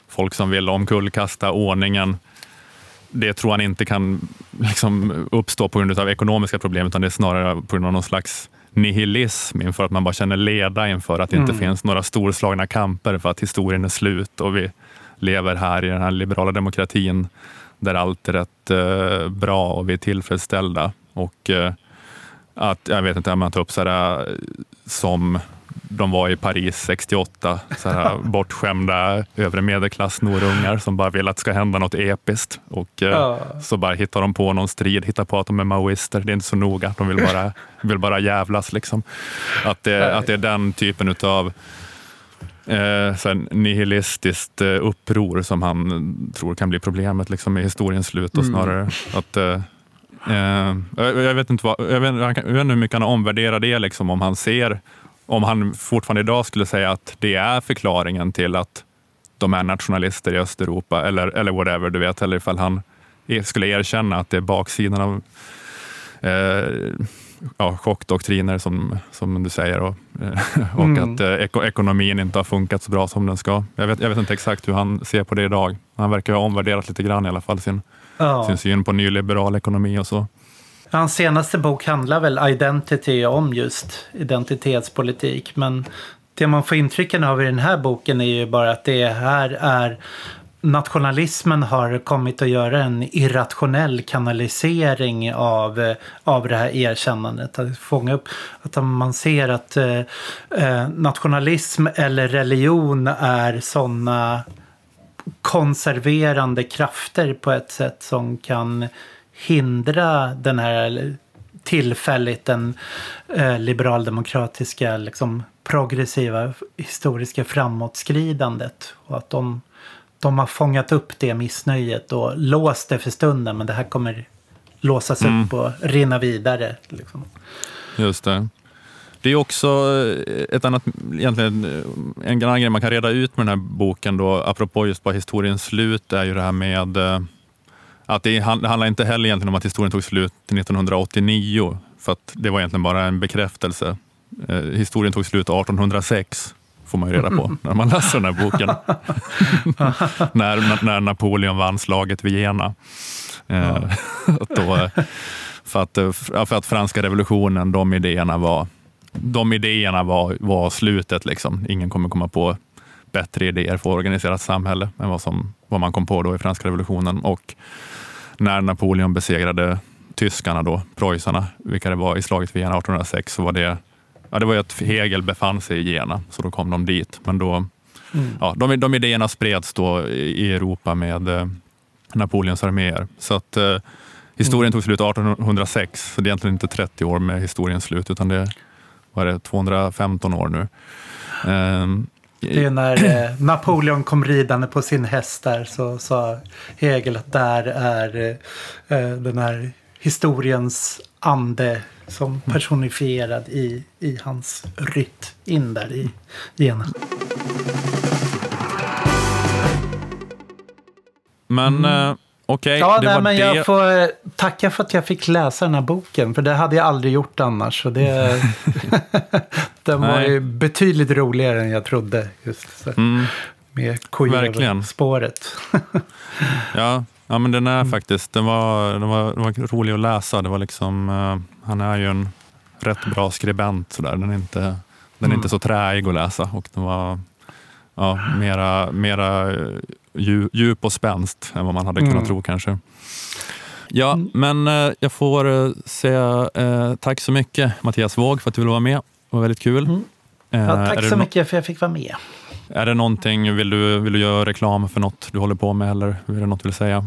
folk som vill omkullkasta ordningen. Det tror han inte kan liksom uppstå på grund av ekonomiska problem, utan det är snarare på grund av någon slags nihilism inför att man bara känner leda inför att det inte mm. finns några storslagna kamper för att historien är slut och vi lever här i den här liberala demokratin där allt är rätt eh, bra och vi är tillfredsställda. Och eh, att, jag vet inte, man tar upp så här, som de var i Paris 68, så här, bortskämda övre medelklass norungar som bara vill att det ska hända något episkt. Och eh, så bara hittar de på någon strid, hittar på att de är maoister. Det är inte så noga, de vill bara, vill bara jävlas. Liksom. Att, det, att det är den typen av eh, nihilistiskt eh, uppror som han tror kan bli problemet liksom, i historiens slut. Och mm. snarare att eh, Eh, jag, vet inte vad, jag, vet, jag vet inte hur mycket han omvärderar det, liksom, om han ser, om han fortfarande idag skulle säga att det är förklaringen till att de är nationalister i Östeuropa eller, eller whatever, du vet, eller ifall han skulle erkänna att det är baksidan av eh, ja, chockdoktriner som, som du säger och, och mm. att eh, ekonomin inte har funkat så bra som den ska. Jag vet, jag vet inte exakt hur han ser på det idag. Han verkar ha omvärderat lite grann i alla fall sin, ja. sin syn på nyliberal ekonomi och så. Hans senaste bok handlar väl Identity om just identitetspolitik. Men det man får intrycken av i den här boken är ju bara att det här är nationalismen har kommit att göra en irrationell kanalisering av, av det här erkännandet. Att fånga upp att man ser att eh, eh nationalism eller religion är sådana konserverande krafter på ett sätt som kan hindra den här tillfälligt den eh, liberaldemokratiska liksom, progressiva historiska framåtskridandet. Och att de, de har fångat upp det missnöjet och låst det för stunden men det här kommer låsas mm. upp och rinna vidare. Liksom. Just det. Det är också eh, ett annat, egentligen eh, en annan grej man kan reda ut med den här boken då, apropå just bara historiens slut, är ju det här med eh, att det handlar inte heller egentligen om att historien tog slut 1989, för att det var egentligen bara en bekräftelse. historien tog slut 1806, får man ju reda på när man läser den här boken. när, när Napoleon vann slaget vid Jena. Ja. då, för, att, för att franska revolutionen, de idéerna var de idéerna var, var slutet. Liksom. Ingen kommer komma på bättre idéer för organiserat samhälle än vad, som, vad man kom på då i franska revolutionen. Och när Napoleon besegrade tyskarna, då, preussarna, vilka det var i slaget vid Jena 1806, så var det, ja, det var ju att Hegel befann sig i Jena, så då kom de dit. Men då, mm. ja, de, de idéerna spreds då i Europa med eh, Napoleons arméer. Så att, eh, historien mm. tog slut 1806, så det är egentligen inte 30 år med historiens slut, utan det vad är det, 215 år nu. Um, det är när eh, Napoleon kom ridande på sin häst där så sa Hegel att där är eh, den här historiens ande som personifierad i, i hans rytt in där i Jena. Men mm. eh, Okej, okay, ja, det nej, var men det. Jag får tacka för att jag fick läsa den här boken. För det hade jag aldrig gjort annars. Så det, den var ju betydligt roligare än jag trodde. Just så. Mm. Med spåret ja, ja, men den är mm. faktiskt, den var, den, var, den var rolig att läsa. Det var liksom, uh, han är ju en rätt bra skribent. Så där. Den är inte, den är mm. inte så träig att läsa. Och den var ja, mera, mera djup och spänst än vad man hade kunnat mm. tro kanske. Ja, mm. men eh, jag får eh, säga eh, tack så mycket Mattias Våg för att du ville vara med. Det var väldigt kul. Ja, tack så mycket för att jag fick vara med. Är det någonting, vill du, vill du göra reklam för något du håller på med eller är det något du vill säga?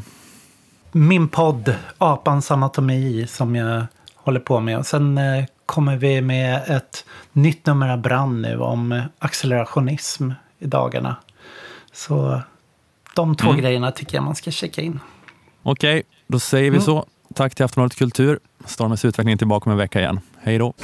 Min podd Apans anatomi som jag håller på med. Och sen kommer vi med ett nytt nummer av Brand nu om accelerationism i dagarna. Så de två Mm. grejerna tycker jag man ska checka in. Okej, då säger vi Mm. så. Tack till Aftonbladet Kultur. Stormens utveckling är tillbaka om en vecka igen. Hej då!